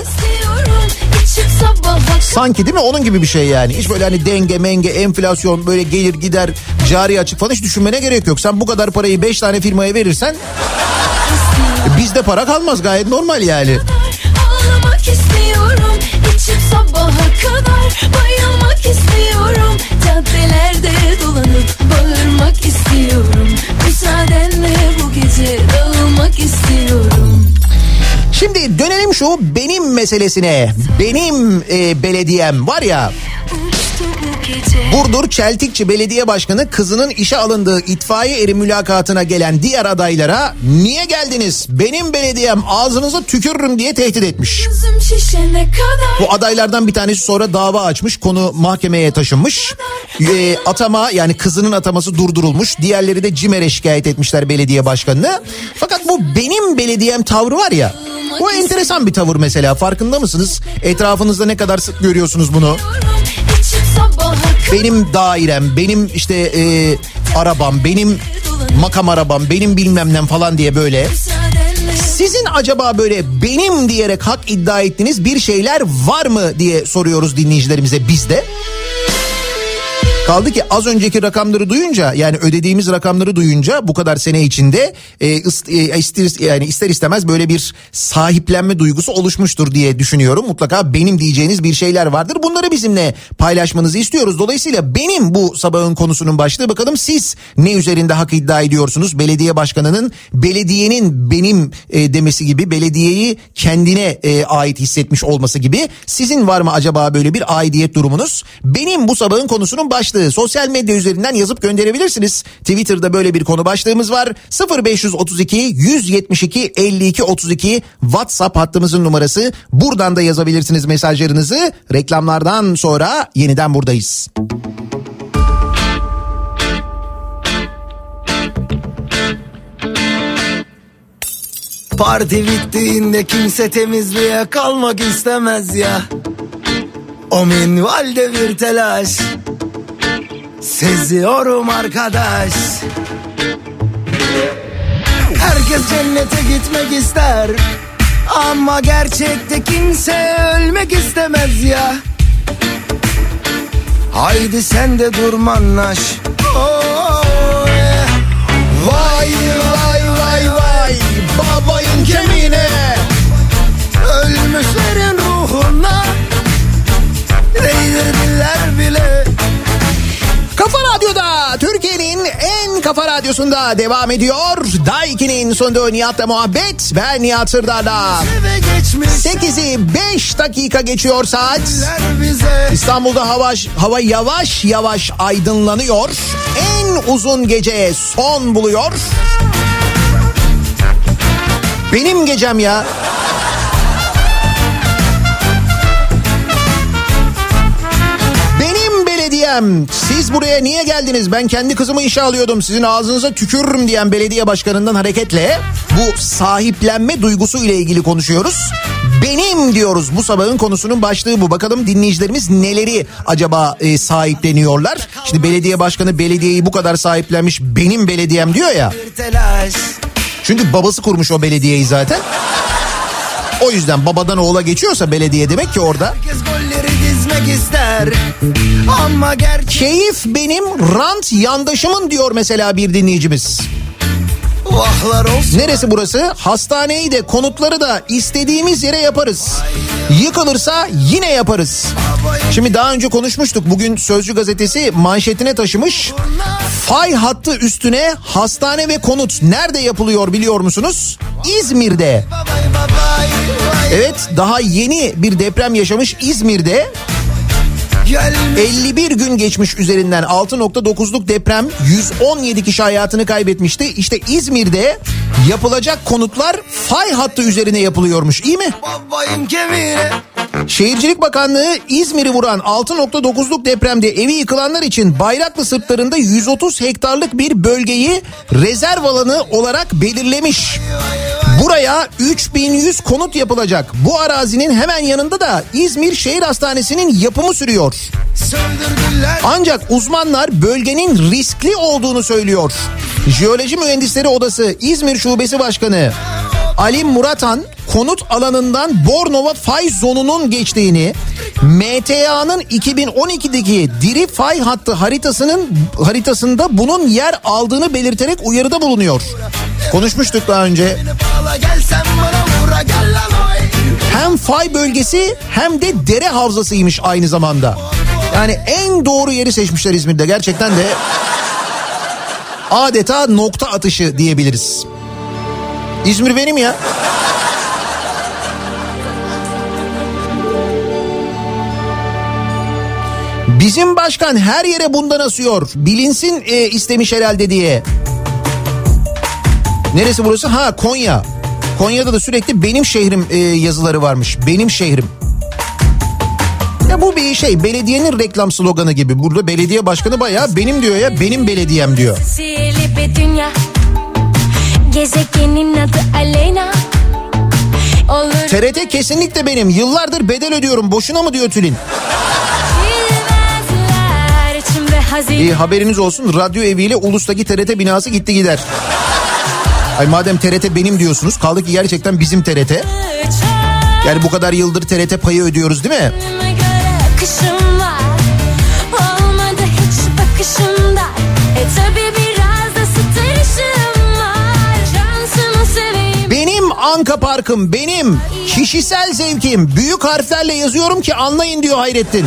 Sanki değil mi? Onun gibi bir şey yani. Hiç böyle hani denge, menge, enflasyon böyle gelir gider, cari açık falan hiç düşünmene gerek yok. Sen bu kadar parayı 5 tane firmaya verirsen e, bizde para kalmaz gayet normal yani. Ağlamak istiyorum İçim sabaha kadar Bayılmak istiyorum Caddelerde dolanıp Bağırmak istiyorum Müsaadenle bu gece Dağılmak istiyorum Şimdi dönelim şu benim meselesine. Benim e, belediyem var ya. Burdur Çeltikçi Belediye Başkanı kızının işe alındığı itfaiye eri mülakatına gelen diğer adaylara niye geldiniz benim belediyem ağzınıza tükürürüm diye tehdit etmiş. Bu adaylardan bir tanesi sonra dava açmış konu mahkemeye taşınmış. Ee, atama yani kızının ataması durdurulmuş diğerleri de CİMER'e şikayet etmişler belediye başkanını. Fakat bu benim belediyem tavrı var ya bu enteresan bir tavır mesela farkında mısınız? Etrafınızda ne kadar sık görüyorsunuz bunu? Benim dairem, benim işte e, arabam, benim makam arabam, benim bilmem nem falan diye böyle. Sizin acaba böyle benim diyerek hak iddia ettiğiniz bir şeyler var mı diye soruyoruz dinleyicilerimize biz de. Kaldı ki az önceki rakamları duyunca yani ödediğimiz rakamları duyunca bu kadar sene içinde e, ist- ister, yani ister istemez böyle bir sahiplenme duygusu oluşmuştur diye düşünüyorum. Mutlaka benim diyeceğiniz bir şeyler vardır. Bunları bizimle paylaşmanızı istiyoruz. Dolayısıyla benim bu sabahın konusunun başlığı bakalım siz ne üzerinde hak iddia ediyorsunuz? Belediye başkanının belediyenin benim e, demesi gibi belediyeyi kendine e, ait hissetmiş olması gibi sizin var mı acaba böyle bir aidiyet durumunuz? Benim bu sabahın konusunun başlığı sosyal medya üzerinden yazıp gönderebilirsiniz. Twitter'da böyle bir konu başlığımız var. 0532 172 52 32 WhatsApp hattımızın numarası. Buradan da yazabilirsiniz mesajlarınızı. Reklamlardan sonra yeniden buradayız. Parti bittiğinde kimse temizliğe kalmak istemez ya O minvalde bir telaş Seziyorum arkadaş. Herkes cennete gitmek ister. Ama gerçekte kimse ölmek istemez ya. Haydi sen de durmanlaş. Vay vay vay vay. Babayın kemiğine. Ölmüşlerin ruhuna. Değdirdiler Radyo'da Türkiye'nin en kafa radyosunda devam ediyor. Daiki'nin sonunda Nihat'la muhabbet. Ben Nihat Sırdar'la. Eve geçmiş 8'i 5 dakika geçiyor saat. İstanbul'da hava, hava yavaş yavaş aydınlanıyor. En uzun gece son buluyor. Benim gecem ya. Belediyem. Siz buraya niye geldiniz? Ben kendi kızımı işe alıyordum. Sizin ağzınıza tükürürüm diyen belediye başkanından hareketle bu sahiplenme duygusu ile ilgili konuşuyoruz. Benim diyoruz bu sabahın konusunun başlığı bu. Bakalım dinleyicilerimiz neleri acaba e, sahipleniyorlar? Şimdi belediye başkanı belediyeyi bu kadar sahiplenmiş benim belediyem diyor ya. Çünkü babası kurmuş o belediyeyi zaten. O yüzden babadan oğula geçiyorsa belediye demek ki orada. Herkes dizmek ister Ama gerçek Keyif benim rant yandaşımın diyor mesela bir dinleyicimiz. vahlar olsun Neresi burası? Hastaneyi de konutları da istediğimiz yere yaparız. Yıkılırsa yine yaparız. Şimdi daha önce konuşmuştuk. Bugün Sözcü gazetesi manşetine taşımış. Fay hattı üstüne hastane ve konut nerede yapılıyor biliyor musunuz? İzmir'de. Evet daha yeni bir deprem yaşamış İzmir'de 51 gün geçmiş üzerinden 6.9'luk deprem 117 kişi hayatını kaybetmişti. İşte İzmir'de yapılacak konutlar fay hattı üzerine yapılıyormuş iyi mi? babayın kemiğine Şehircilik Bakanlığı İzmir'i vuran 6.9'luk depremde evi yıkılanlar için Bayraklı sırtlarında 130 hektarlık bir bölgeyi rezerv alanı olarak belirlemiş. Buraya 3100 konut yapılacak. Bu arazinin hemen yanında da İzmir Şehir Hastanesi'nin yapımı sürüyor. Ancak uzmanlar bölgenin riskli olduğunu söylüyor. Jeoloji Mühendisleri Odası İzmir Şubesi Başkanı Ali Muratan konut alanından Bornova fay zonunun geçtiğini, MTA'nın 2012'deki diri fay hattı haritasının haritasında bunun yer aldığını belirterek uyarıda bulunuyor. Konuşmuştuk daha önce. Hem fay bölgesi hem de dere havzasıymış aynı zamanda. Yani en doğru yeri seçmişler İzmir'de gerçekten de adeta nokta atışı diyebiliriz. İzmir benim ya. Bizim başkan her yere bundan asıyor. Bilinsin e, istemiş herhalde diye. Neresi burası? Ha Konya. Konya'da da sürekli benim şehrim e, yazıları varmış. Benim şehrim. Ya bu bir şey belediyenin reklam sloganı gibi. Burada belediye başkanı bayağı benim diyor ya benim belediyem diyor. Gezegenin adı Aleyna Olur TRT kesinlikle benim. Yıllardır bedel ödüyorum. Boşuna mı diyor Tülin? İyi haberiniz olsun. Radyo eviyle Ulus'taki TRT binası gitti gider. Ay madem TRT benim diyorsunuz. Kaldı ki gerçekten bizim TRT. Yani bu kadar yıldır TRT payı ödüyoruz değil mi? Göre akışım var Olmadı hiç bakışımda E tabi Anka Parkım benim. Kişisel zevkim. Büyük harflerle yazıyorum ki anlayın diyor Hayrettin.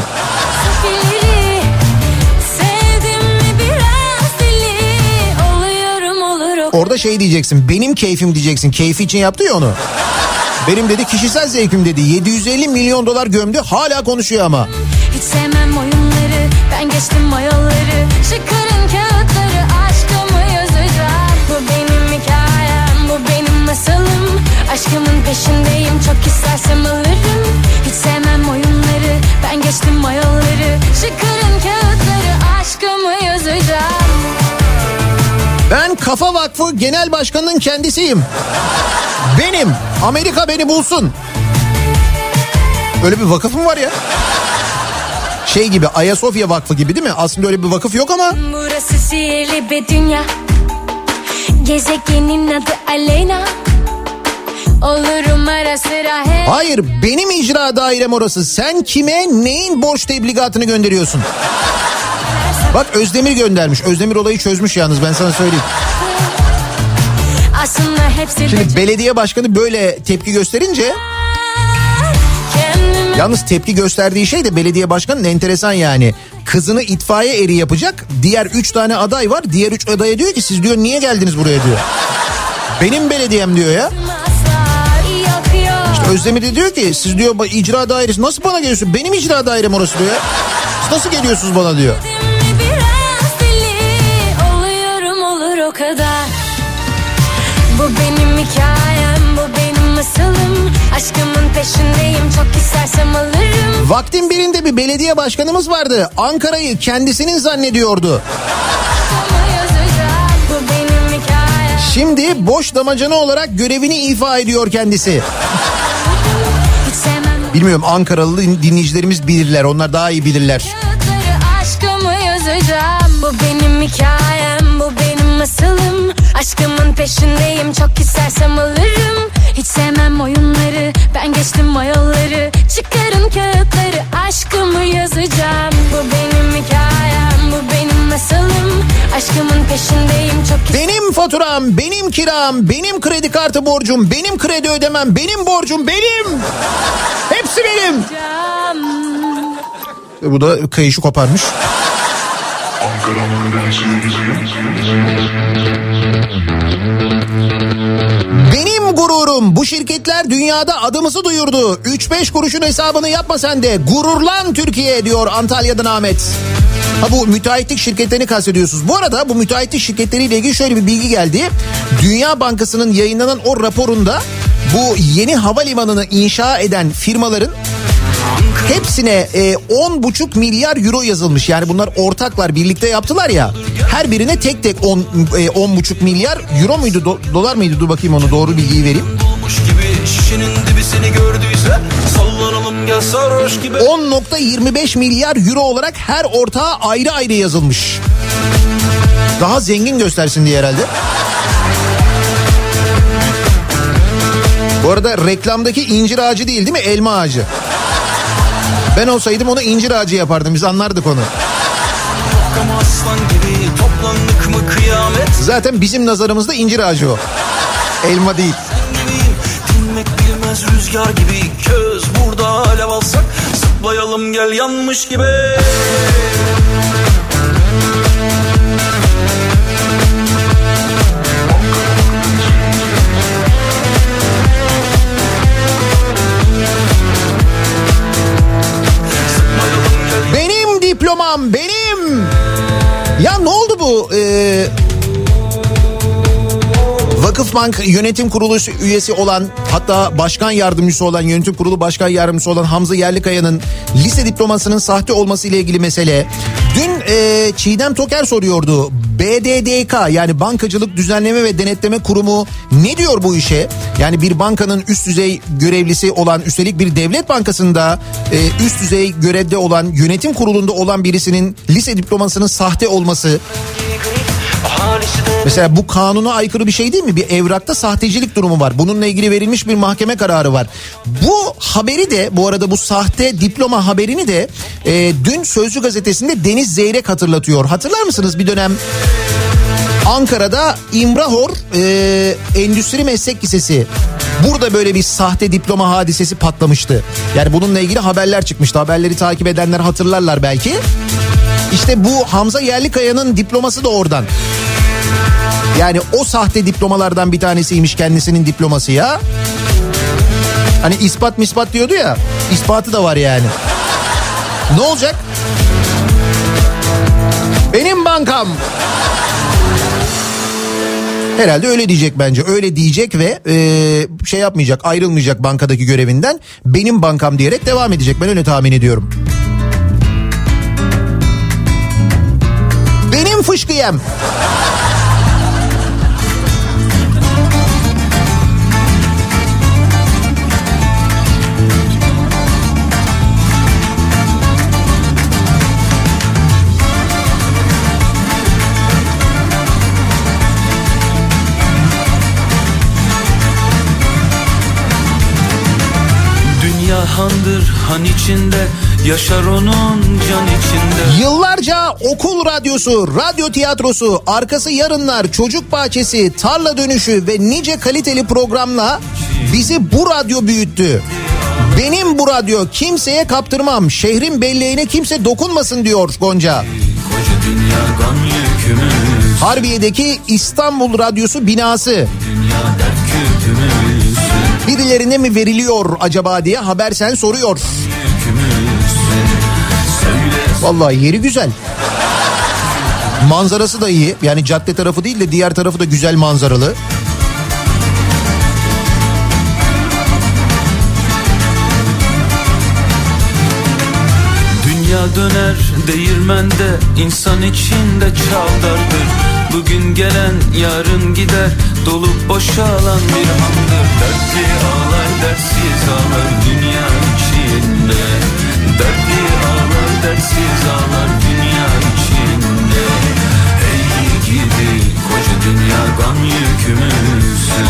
Orada şey diyeceksin. Benim keyfim diyeceksin. Keyfi için yaptı ya onu. Benim dedi kişisel zevkim dedi. 750 milyon dolar gömdü hala konuşuyor ama. Hiç sevmem oyunları Ben geçtim o yolları Çıkarın kağıtları Aşkımı yazacağım Bu benim hikayem Bu benim masalım Aşkımın peşindeyim Çok istersem alırım Hiç sevmem oyunları Ben geçtim o yolları Çıkarın kağıtları Aşkımı yazacağım Ben Kafa Vakfı Genel Başkanı'nın kendisiyim. Benim. Amerika beni bulsun. Öyle bir vakıf mı var ya? Şey gibi Ayasofya Vakfı gibi değil mi? Aslında öyle bir vakıf yok ama. Burası sihirli bir dünya Gezegenin adı Aleyna Olurum ara sıra hep Hayır benim icra dairem orası. Sen kime neyin borç tebligatını gönderiyorsun? Bak Özdemir göndermiş. Özdemir olayı çözmüş yalnız ben sana söyleyeyim. Aslında hepsi Şimdi belediye başkanı böyle tepki gösterince Yalnız tepki gösterdiği şey de belediye başkanının enteresan yani. Kızını itfaiye eri yapacak. Diğer üç tane aday var. Diğer üç adaya diyor ki siz diyor niye geldiniz buraya diyor. Benim belediyem diyor ya. Yakıyor Özdemir de diyor ki siz diyor "ba- icra dairesi nasıl bana geliyorsun? Benim icra dairem orası diyor. Siz nasıl geliyorsunuz bana diyor. Oluyorum olur o kadar Bu benim hikayem Bu benim masalım Aşkımın peşindeyim Çok istersem alırım Vaktin birinde bir belediye başkanımız vardı. Ankara'yı kendisinin zannediyordu. Şimdi boş damacana olarak görevini ifa ediyor kendisi. Bilmiyorum Ankaralı din- dinleyicilerimiz bilirler. Onlar daha iyi bilirler. Aşkımı yazacağım Bu benim hikayem Bu benim masalım Aşkımın peşindeyim Çok istersem alırım Hiç sevmem oyunları Ben geçtim o yolları Çıkarın kağıtları Aşkımı yazacağım Bu benim hikayem Bu benim masalım Aşkımın peşindeyim Çok Benim faturam, benim kiram, benim kredi kartı borcum, benim kredi ödemem, benim borcum, benim. Hepsi benim. Bu da kayışı koparmış. Benim gururum bu şirketler dünyada adımızı duyurdu. 3-5 kuruşun hesabını yapma sen de. Gururlan Türkiye diyor Antalya'dan Ahmet. Ha bu müteahhitlik şirketlerini kastediyorsunuz. Bu arada bu müteahhitlik şirketleriyle ilgili şöyle bir bilgi geldi. Dünya Bankası'nın yayınlanan o raporunda bu yeni havalimanını inşa eden firmaların Hepsine e, 10,5 milyar euro yazılmış. Yani bunlar ortaklar birlikte yaptılar ya. Her birine tek tek 10 e, 10,5 milyar euro muydu do- dolar mıydı? Dur bakayım onu doğru bilgiyi vereyim. Dolmuş gibi şişenin dibi seni gördüyse Sallanalım gel sarhoş gibi 10.25 milyar euro olarak her ortağa ayrı ayrı yazılmış. Daha zengin göstersin diye herhalde. Bu arada reklamdaki incir ağacı değil değil mi? Elma ağacı. Ben olsaydım onu incir ağacı yapardım. Biz anlardık onu. Zaten bizim nazarımızda incir ağacı o. Elma değil. Dinmek bilmez rüzgar gibi köz Burada alev alsak zıplayalım gel yanmış gibi Bankam benim. Ya ne oldu bu? Ee, Vakıfbank yönetim kurulu üyesi olan hatta başkan yardımcısı olan yönetim kurulu başkan yardımcısı olan Hamza Yerlikaya'nın lise diplomasının sahte olması ile ilgili mesele. Dün e, Çiğdem Toker soruyordu. BDDK yani Bankacılık Düzenleme ve Denetleme Kurumu ne diyor bu işe? Yani bir bankanın üst düzey görevlisi olan üstelik bir devlet bankasında e, üst düzey görevde olan yönetim kurulunda olan birisinin lise diplomasının sahte olması Mesela bu kanuna aykırı bir şey değil mi? Bir evrakta sahtecilik durumu var. Bununla ilgili verilmiş bir mahkeme kararı var. Bu haberi de bu arada bu sahte diploma haberini de e, dün Sözcü gazetesinde Deniz Zeyrek hatırlatıyor. Hatırlar mısınız bir dönem Ankara'da İmrahor e, Endüstri Meslek Lisesi Burada böyle bir sahte diploma hadisesi patlamıştı. Yani bununla ilgili haberler çıkmıştı. Haberleri takip edenler hatırlarlar belki. İşte bu Hamza Yerlikaya'nın diploması da oradan. Yani o sahte diplomalardan bir tanesiymiş kendisinin diploması ya. Hani ispat mispat diyordu ya. ispatı da var yani. Ne olacak? Benim bankam. Herhalde öyle diyecek bence. Öyle diyecek ve e, şey yapmayacak, ayrılmayacak bankadaki görevinden. Benim bankam diyerek devam edecek. Ben öyle tahmin ediyorum. Benim fışkıyem. Handır han içinde Yaşar onun can içinde Yıllarca okul radyosu, radyo tiyatrosu, arkası yarınlar, çocuk bahçesi, tarla dönüşü ve nice kaliteli programla bizi bu radyo büyüttü. Benim bu radyo kimseye kaptırmam. Şehrin belleğine kimse dokunmasın diyor Gonca. Koca dünya gam yükümüz Harbiye'deki İstanbul Radyosu binası. Dünya dert Birilerine mi veriliyor acaba diye haber sen soruyor. Vallahi yeri güzel. Manzarası da iyi. Yani cadde tarafı değil de diğer tarafı da güzel manzaralı. Dünya döner değirmende insan içinde çavdardır Bugün gelen yarın gider. Dolup boşalan bir andır Dertli ağlar dertsiz ağlar dünya içinde. Dertli ağlar dertsiz ağlar dünya içinde. Ey gidi koca dünya gam yükümüzsün.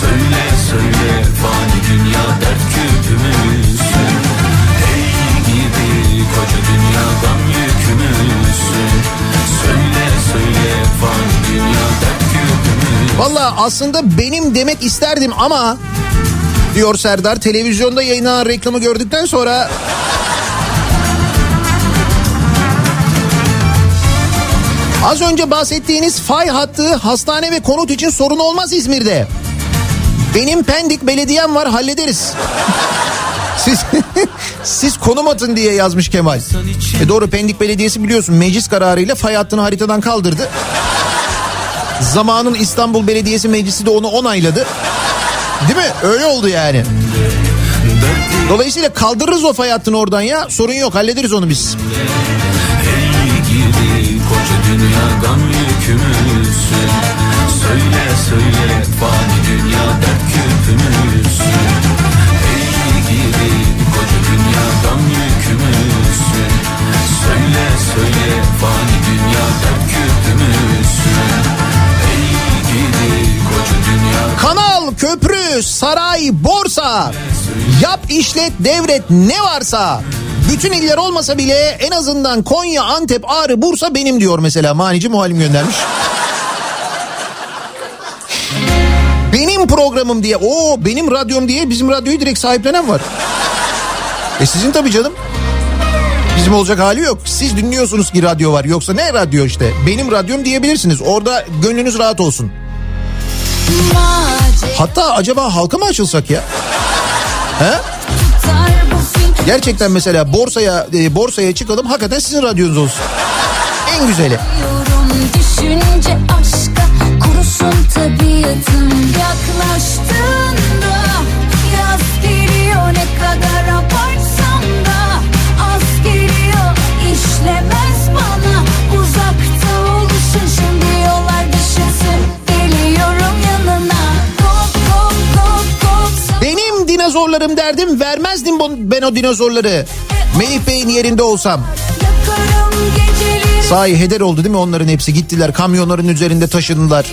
Söyle söyle fani dünya dert küpümüzsün. Ey gidi koca dünya gam yükümüzsün Valla aslında benim demek isterdim ama diyor Serdar televizyonda yayınlanan reklamı gördükten sonra Az önce bahsettiğiniz fay hattı hastane ve konut için sorun olmaz İzmir'de. Benim Pendik belediyem var hallederiz. Siz siz konum atın diye yazmış Kemal. E doğru Pendik Belediyesi biliyorsun meclis kararıyla fay hattını haritadan kaldırdı. Zamanın İstanbul Belediyesi Meclisi de onu onayladı. Değil mi? Öyle oldu yani. Dolayısıyla kaldırırız o fay hattını oradan ya. Sorun yok hallederiz onu biz. Ey gidi koca dünya yükümüzsün Söyle söyle fani dünya dert küpümüzsün Ey gidi koca dünya yükümüzsün Söyle söyle fani dünya dert küpümüzsün Kanal, köprü, saray, borsa. Yap, işlet, devret ne varsa. Bütün iller olmasa bile en azından Konya, Antep, Ağrı, Bursa benim diyor mesela. Manici muhalim göndermiş. benim programım diye. o benim radyom diye bizim radyoyu direkt sahiplenen var. E sizin tabii canım. Bizim olacak hali yok. Siz dinliyorsunuz ki radyo var. Yoksa ne radyo işte. Benim radyom diyebilirsiniz. Orada gönlünüz rahat olsun. Hatta acaba halka mı açılsak ya? He? Gerçekten mesela borsaya e, borsaya çıkalım hakikaten sizin radyonuz olsun. En güzeli. Düşünce aşka kurusun tabiatım yaklaştığında dinozorlarım derdim vermezdim ben o dinozorları. Melih Bey'in yerinde olsam. Sahi heder oldu değil mi onların hepsi gittiler kamyonların üzerinde taşındılar.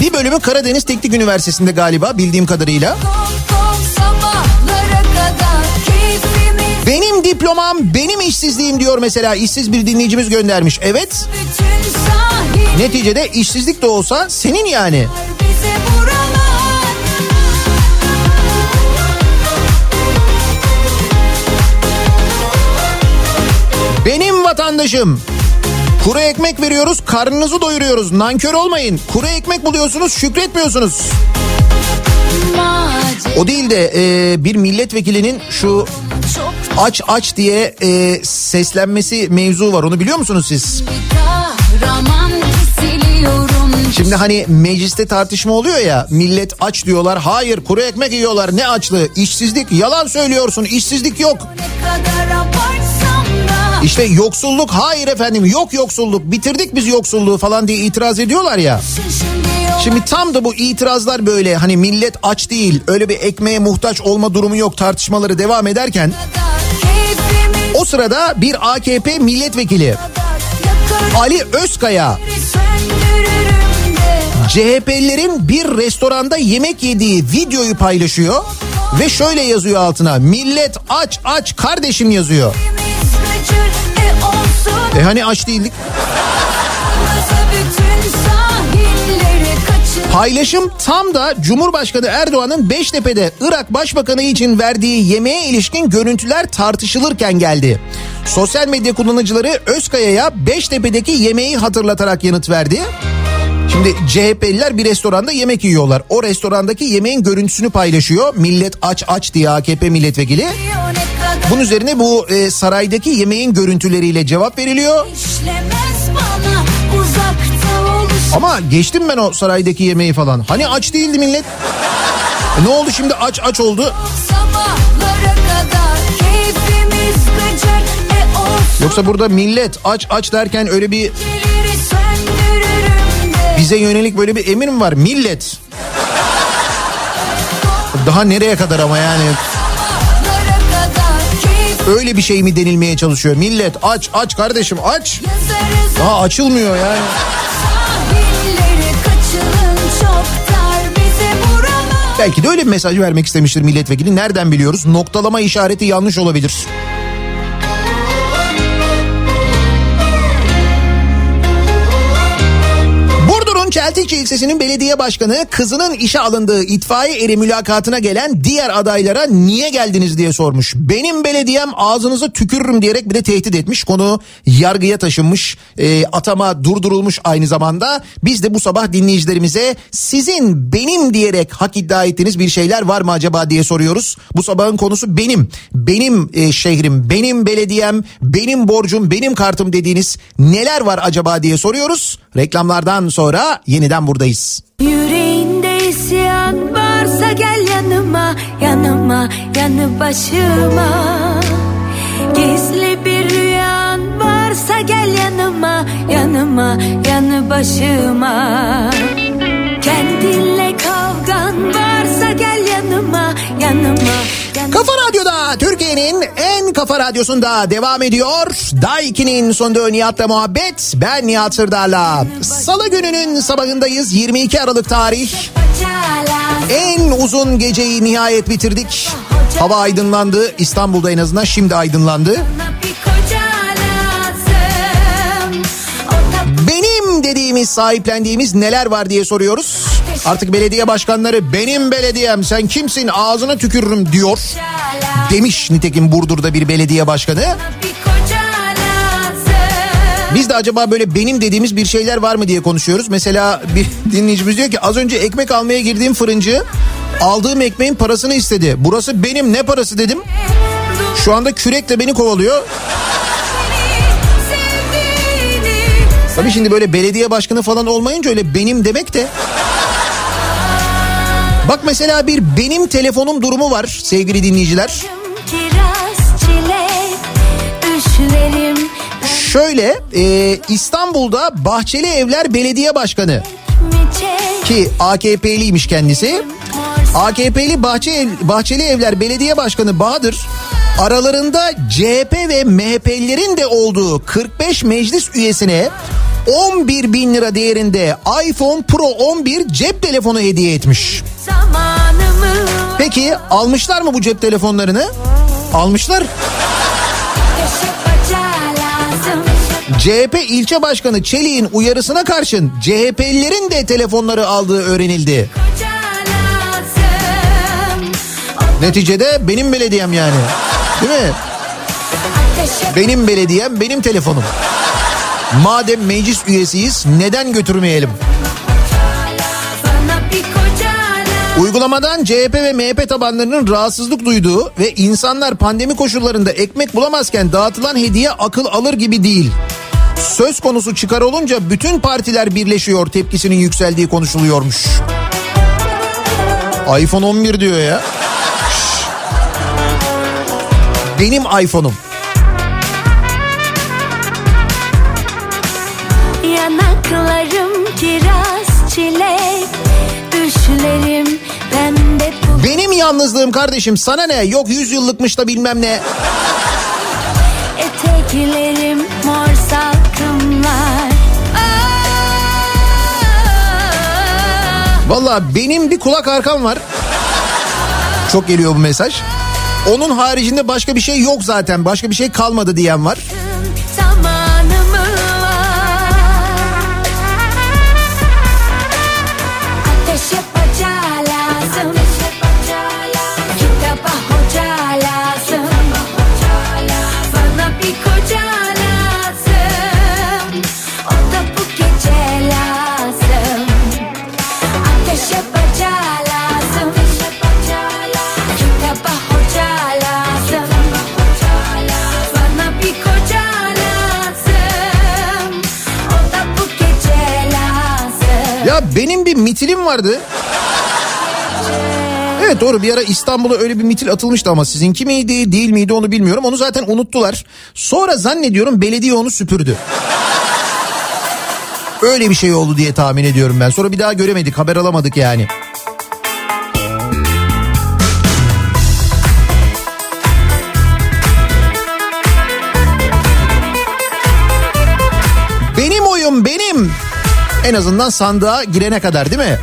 Bir bölümü Karadeniz Teknik Üniversitesi'nde galiba bildiğim kadarıyla. Benim diplomam benim işsizliğim diyor mesela işsiz bir dinleyicimiz göndermiş. Evet neticede işsizlik de olsa senin yani. Vatandaşım. Kuru ekmek veriyoruz karnınızı doyuruyoruz nankör olmayın. Kuru ekmek buluyorsunuz şükretmiyorsunuz. O değil de e, bir milletvekilinin şu aç aç diye e, seslenmesi mevzu var onu biliyor musunuz siz? Şimdi hani mecliste tartışma oluyor ya millet aç diyorlar hayır kuru ekmek yiyorlar ne açlığı işsizlik yalan söylüyorsun işsizlik yok. ne kadar İşte yoksulluk hayır efendim yok yoksulluk bitirdik biz yoksulluğu falan diye itiraz ediyorlar ya. şimdi tam da bu itirazlar böyle hani millet aç değil öyle bir ekmeğe muhtaç olma durumu yok tartışmaları devam ederken o sırada bir AKP milletvekili Ali Özkaya CHP'lilerin bir restoranda yemek yediği videoyu paylaşıyor ve şöyle yazıyor altına millet aç aç kardeşim yazıyor. E hani aç değildik. Paylaşım tam da Cumhurbaşkanı Erdoğan'ın Beştepe'de Irak Başbakanı için verdiği yemeğe ilişkin görüntüler tartışılırken geldi. Sosyal medya kullanıcıları Özkaya'ya Beştepe'deki yemeği hatırlatarak yanıt verdi. Şimdi CHP'liler bir restoranda yemek yiyorlar. O restorandaki yemeğin görüntüsünü paylaşıyor. Millet aç aç diye AKP milletvekili. Bunun üzerine bu e, saraydaki yemeğin görüntüleriyle cevap veriliyor. Ama geçtim ben o saraydaki yemeği falan. Hani aç değildi millet. E ne oldu şimdi aç aç oldu. e Yoksa burada millet aç aç derken öyle bir bize yönelik böyle bir emir mi var? Millet. Daha nereye kadar ama yani öyle bir şey mi denilmeye çalışıyor? Millet aç aç kardeşim aç. Daha açılmıyor yani. Belki de öyle bir mesaj vermek istemiştir milletvekili. Nereden biliyoruz? Noktalama işareti yanlış olabilir. Çeltikçi ilçesinin belediye başkanı kızının işe alındığı itfaiye eri mülakatına gelen diğer adaylara niye geldiniz diye sormuş. Benim belediyem ağzınızı tükürürüm diyerek bir de tehdit etmiş. Konu yargıya taşınmış. E, atama durdurulmuş aynı zamanda. Biz de bu sabah dinleyicilerimize sizin benim diyerek hak iddia ettiğiniz bir şeyler var mı acaba diye soruyoruz. Bu sabahın konusu benim. Benim e, şehrim, benim belediyem, benim borcum, benim kartım dediğiniz neler var acaba diye soruyoruz. Reklamlardan sonra yeniden buradayız. Yüreğinde isyan varsa gel yanıma Yanıma yanı başıma. Gizli bir rüyan varsa gel yanıma Yanıma yanı başıma. Kendinle kavgan varsa gel yanıma Yanıma. yanı Kafa Radyo'da Türkiye'nin en kafa radyosunda devam ediyor. Daiki'nin sonunda Nihat'la muhabbet. Ben Nihat Sırdar'la. Salı gününün sabahındayız. 22 Aralık tarih. En uzun geceyi nihayet bitirdik. Hava aydınlandı. İstanbul'da en azından şimdi aydınlandı. Benim dediğimiz sahiplendiğimiz neler var diye soruyoruz. Artık belediye başkanları benim belediyem sen kimsin ağzına tükürürüm diyor. Demiş nitekim Burdur'da bir belediye başkanı. Biz de acaba böyle benim dediğimiz bir şeyler var mı diye konuşuyoruz. Mesela bir dinleyicimiz diyor ki az önce ekmek almaya girdiğim fırıncı aldığım ekmeğin parasını istedi. Burası benim ne parası dedim. Şu anda kürekle beni kovalıyor. Tabii şimdi böyle belediye başkanı falan olmayınca öyle benim demek de. Bak mesela bir benim telefonum durumu var sevgili dinleyiciler. Şöyle e, İstanbul'da Bahçeli Evler Belediye Başkanı ki AKP'liymiş kendisi. AKP'li Bahçe, Bahçeli Evler Belediye Başkanı Bahadır aralarında CHP ve MHP'lilerin de olduğu 45 meclis üyesine 11 bin lira değerinde iPhone Pro 11 cep telefonu hediye etmiş. Peki almışlar mı bu cep telefonlarını? Almışlar. CHP ilçe başkanı Çelik'in uyarısına karşın CHP'lilerin de telefonları aldığı öğrenildi. Neticede benim belediyem yani. Değil mi? Benim belediyem, benim telefonum. Madem meclis üyesiyiz neden götürmeyelim? Uygulamadan CHP ve MHP tabanlarının rahatsızlık duyduğu ve insanlar pandemi koşullarında ekmek bulamazken dağıtılan hediye akıl alır gibi değil. Söz konusu çıkar olunca bütün partiler birleşiyor tepkisinin yükseldiği konuşuluyormuş. iPhone 11 diyor ya. Benim iPhone'um. Yanaklarım kiraz, çilek Düşlerim pembe bu Benim yalnızlığım kardeşim sana ne? Yok 100 yıllıkmış da bilmem ne. Eteklerim mor salkımlar Valla benim bir kulak arkam var. Çok geliyor bu mesaj. Onun haricinde başka bir şey yok zaten. Başka bir şey kalmadı diyen var. Benim bir mitilim vardı. Evet doğru bir ara İstanbul'a öyle bir mitil atılmıştı ama sizinki miydi değil miydi onu bilmiyorum. Onu zaten unuttular. Sonra zannediyorum belediye onu süpürdü. Öyle bir şey oldu diye tahmin ediyorum ben. Sonra bir daha göremedik haber alamadık yani. En azından sandığa girene kadar değil mi?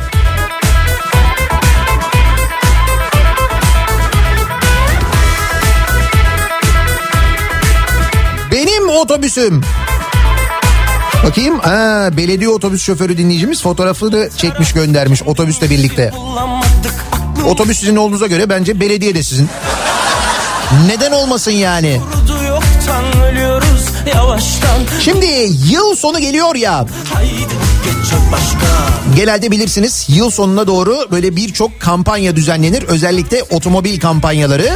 Benim otobüsüm. Bakayım. Ha, belediye otobüs şoförü dinleyicimiz fotoğrafını çekmiş göndermiş otobüsle birlikte. Otobüs sizin olduğunuza göre bence belediye de sizin. Neden olmasın yani? Şimdi yıl sonu geliyor ya. Genelde bilirsiniz yıl sonuna doğru böyle birçok kampanya düzenlenir. Özellikle otomobil kampanyaları.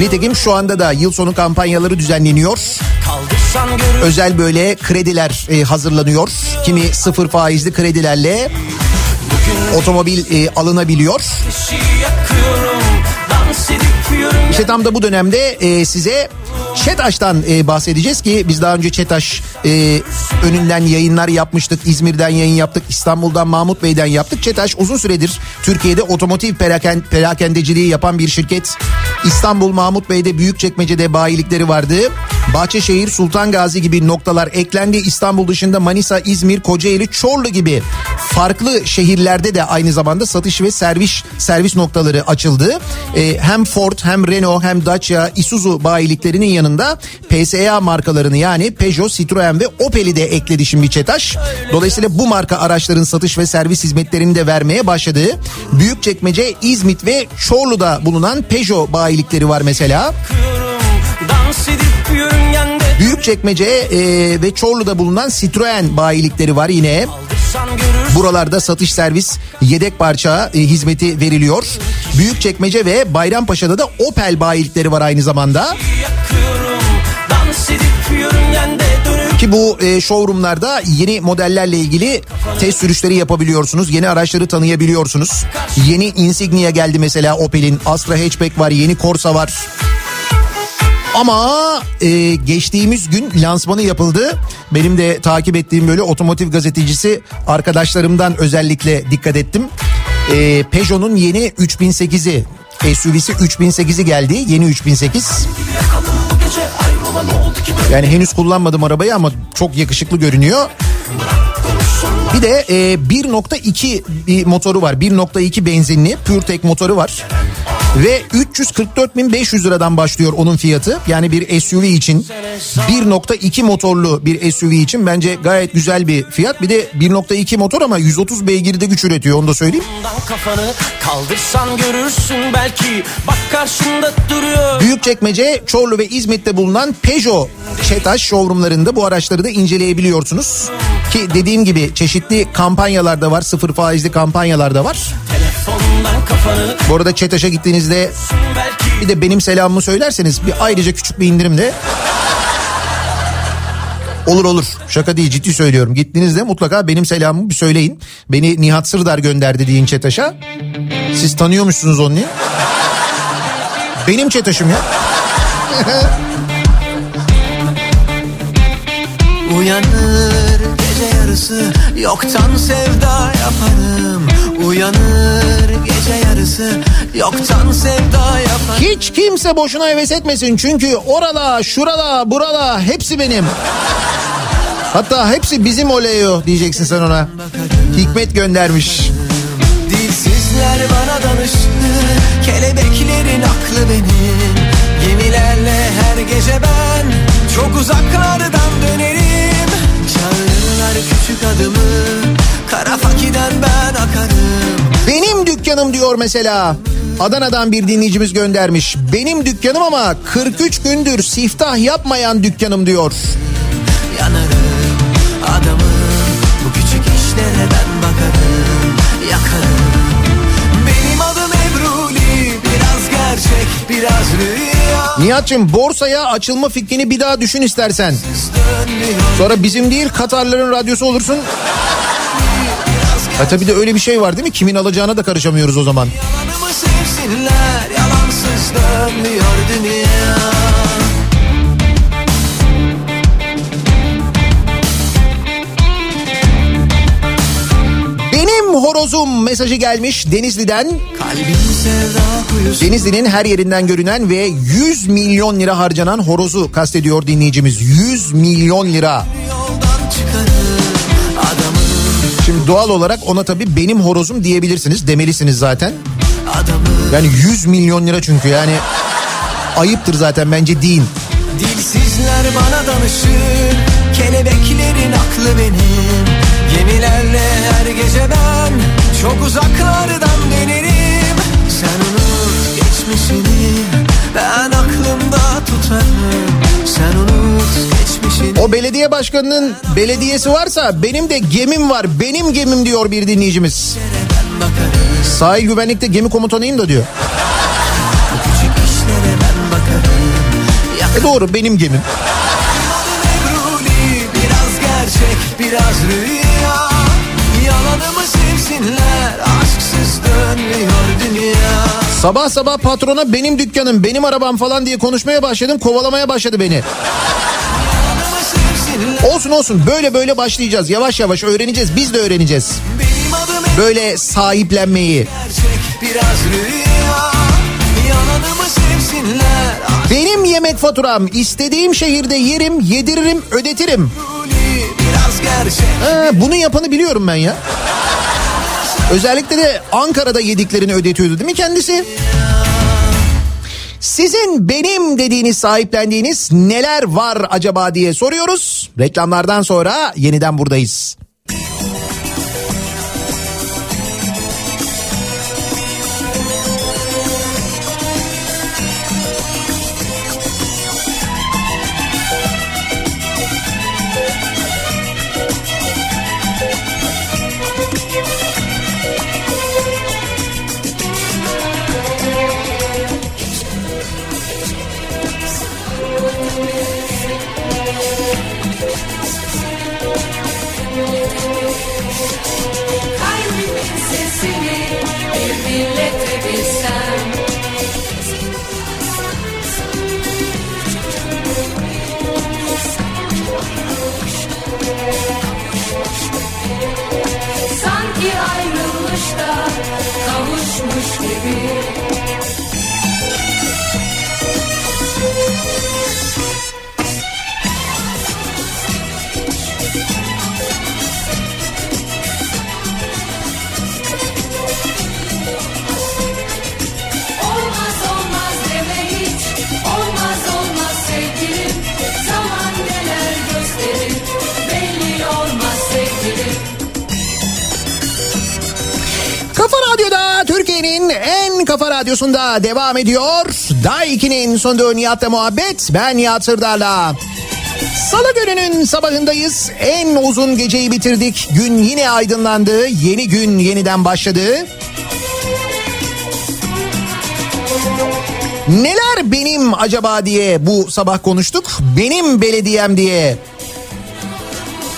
Nitekim şu anda da yıl sonu kampanyaları düzenleniyor. Özel böyle krediler e, hazırlanıyor. Kimi sıfır faizli kredilerle otomobil e, alınabiliyor. İşte tam da bu dönemde e, size ÇETAŞ'tan e, bahsedeceğiz ki biz daha önce ÇETAŞ e, önünden yayınlar yapmıştık. İzmir'den yayın yaptık. İstanbul'dan Mahmut Bey'den yaptık. ÇETAŞ uzun süredir Türkiye'de otomotiv peraken, perakendeciliği yapan bir şirket. İstanbul Mahmut Bey'de Büyükçekmece'de bayilikleri vardı. Bahçeşehir, Sultan Gazi gibi noktalar eklendi. İstanbul dışında Manisa, İzmir, Kocaeli, Çorlu gibi farklı şehirlerde de aynı zamanda satış ve servis servis noktaları açıldı. Ee, hem Ford hem Renault hem Dacia, Isuzu bayiliklerinin yanında PSA markalarını yani Peugeot, Citroen ve Opel'i de ekledi şimdi Çetaş. Dolayısıyla bu marka araçların satış ve servis hizmetlerini de vermeye başladı. Büyükçekmece, İzmit ve Çorlu'da bulunan Peugeot bayilikleri var mesela. dans Büyükçekmece e, ve Çorlu'da bulunan Citroen bayilikleri var yine. Buralarda satış servis yedek parça e, hizmeti veriliyor. Büyükçekmece ve Bayrampaşa'da da Opel bayilikleri var aynı zamanda. Ki bu e, showroomlarda yeni modellerle ilgili test sürüşleri yapabiliyorsunuz. Yeni araçları tanıyabiliyorsunuz. Yeni Insignia geldi mesela Opel'in. Astra Hatchback var, yeni Corsa var. Ama e, geçtiğimiz gün lansmanı yapıldı. Benim de takip ettiğim böyle otomotiv gazetecisi arkadaşlarımdan özellikle dikkat ettim. E, Peugeot'un yeni 3008'i SUV'si 3008'i geldi. Yeni 3008. Yani henüz kullanmadım arabayı ama çok yakışıklı görünüyor. Bir de e, 1.2 bir motoru var. 1.2 benzinli PureTech motoru var. Ve 344.500 liradan başlıyor onun fiyatı. Yani bir SUV için 1.2 motorlu bir SUV için bence gayet güzel bir fiyat. Bir de 1.2 motor ama 130 beygirde güç üretiyor onu da söyleyeyim. kafanı kaldırsan görürsün belki bak karşında duruyor. Büyükçekmece, Çorlu ve İzmit'te bulunan Peugeot Çetaş showroomlarında bu araçları da inceleyebiliyorsunuz. Ki dediğim gibi çeşitli kampanyalar da var. Sıfır faizli kampanyalar da var. Bu arada Çetaş'a gittiğinizde bir de benim selamımı söylerseniz bir ayrıca küçük bir indirimle Olur olur şaka değil ciddi söylüyorum. Gittiğinizde mutlaka benim selamımı bir söyleyin. Beni Nihat Sırdar gönderdi deyin Çetaş'a. Siz tanıyormuşsunuz onu. Benim Çetaş'ım ya. Uyanır gece yarısı yoktan sevda yaparım Uyanır gece yarısı yoktan sevda yaparım Hiç kimse boşuna heves etmesin çünkü orala, şurala, burala hepsi benim. Hatta hepsi bizim oleyo diyeceksin sen ona. Hikmet göndermiş. Dilsizler bana danıştı Kelebeklerin aklı benim Gemilerle her gece ben Çok uzaklardan dönerim Çağırırlar küçük adımı Kara fakiden ben akarım Benim dükkanım diyor mesela. Adana'dan bir dinleyicimiz göndermiş. Benim dükkanım ama 43 gündür siftah yapmayan dükkanım diyor. Yanarım adamım Bu küçük işlere ben bakarım Yakarım Benim adım Ebruli Biraz gerçek biraz rüya Nihat'cığım borsaya açılma fikrini bir daha düşün istersen. Sonra bizim değil Katarların radyosu olursun. Ha tabii de öyle bir şey var değil mi? Kimin alacağına da karışamıyoruz o zaman. Yalanımı sevsinler Yalansız dönmüyor dünya Benim horozum mesajı gelmiş Denizli'den. Denizli'nin her yerinden görünen ve 100 milyon lira harcanan horozu kastediyor dinleyicimiz. 100 milyon lira. Şimdi doğal olarak ona tabii benim horozum diyebilirsiniz. Demelisiniz zaten. Yani 100 milyon lira çünkü yani ayıptır zaten bence deyin. Dilsizler bana danışır Kelebeklerin aklı benim Gemilerle her gece ben Çok uzaklardan dönerim Sen unut geçmişini Ben aklımda tutarım Sen unut O belediye başkanının belediyesi varsa benim de gemim var. Benim gemim diyor bir dinleyicimiz. Sahil güvenlikte gemi komutanıyım da diyor. E doğru benim gemim. Biraz gerçek biraz rüya Yalanımı sevsinler aşksız dönmüyor dünya Sabah sabah patrona benim dükkanım, benim arabam falan diye konuşmaya başladım. Kovalamaya başladı beni. Olsun olsun böyle böyle başlayacağız. Yavaş yavaş öğreneceğiz. Biz de öğreneceğiz. Böyle sahiplenmeyi. Benim yemek faturam istediğim şehirde yerim, yediririm, ödetirim. Ha, bunu yapanı biliyorum ben ya. Özellikle de Ankara'da yediklerini ödetiyordu değil mi kendisi? Sizin benim dediğiniz sahiplendiğiniz neler var acaba diye soruyoruz. Reklamlardan sonra yeniden buradayız. Kafa radyosunda devam ediyor. Daiki'nin sonunda Nihat'la muhabbet. Ben Nihat Sırdar'la. Salı gününün sabahındayız. En uzun geceyi bitirdik. Gün yine aydınlandı. Yeni gün yeniden başladı. Neler benim acaba diye bu sabah konuştuk. Benim belediyem diye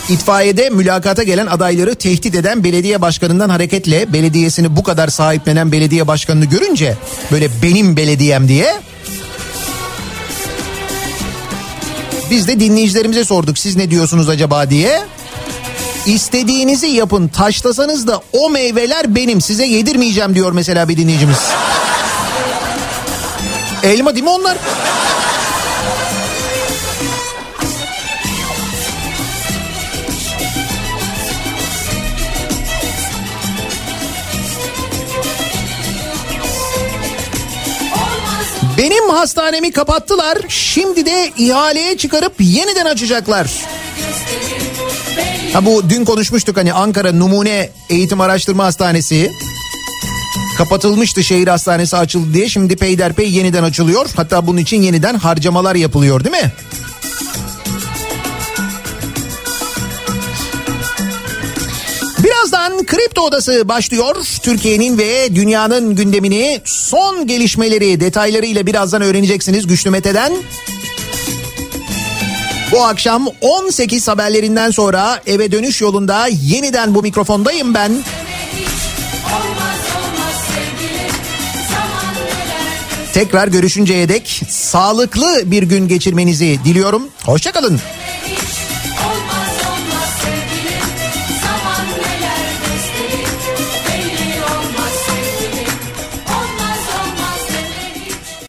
İtfaiyede mülakata gelen adayları tehdit eden belediye başkanından hareketle belediyesini bu kadar sahiplenen belediye başkanını görünce böyle benim belediyem diye biz de dinleyicilerimize sorduk siz ne diyorsunuz acaba diye. İstediğinizi yapın taşlasanız da o meyveler benim size yedirmeyeceğim diyor mesela bir dinleyicimiz. Elma değil mi onlar? Benim hastanemi kapattılar. Şimdi de ihaleye çıkarıp yeniden açacaklar. Ha bu dün konuşmuştuk hani Ankara Numune Eğitim Araştırma Hastanesi. Kapatılmıştı şehir hastanesi açıldı diye şimdi peyderpey yeniden açılıyor. Hatta bunun için yeniden harcamalar yapılıyor değil mi? Kripto Odası başlıyor. Türkiye'nin ve dünyanın gündemini son gelişmeleri detaylarıyla birazdan öğreneceksiniz Güçlü Mete'den. Bu akşam 18 haberlerinden sonra eve dönüş yolunda yeniden bu mikrofondayım ben. Tekrar görüşünceye dek sağlıklı bir gün geçirmenizi diliyorum. Hoşçakalın.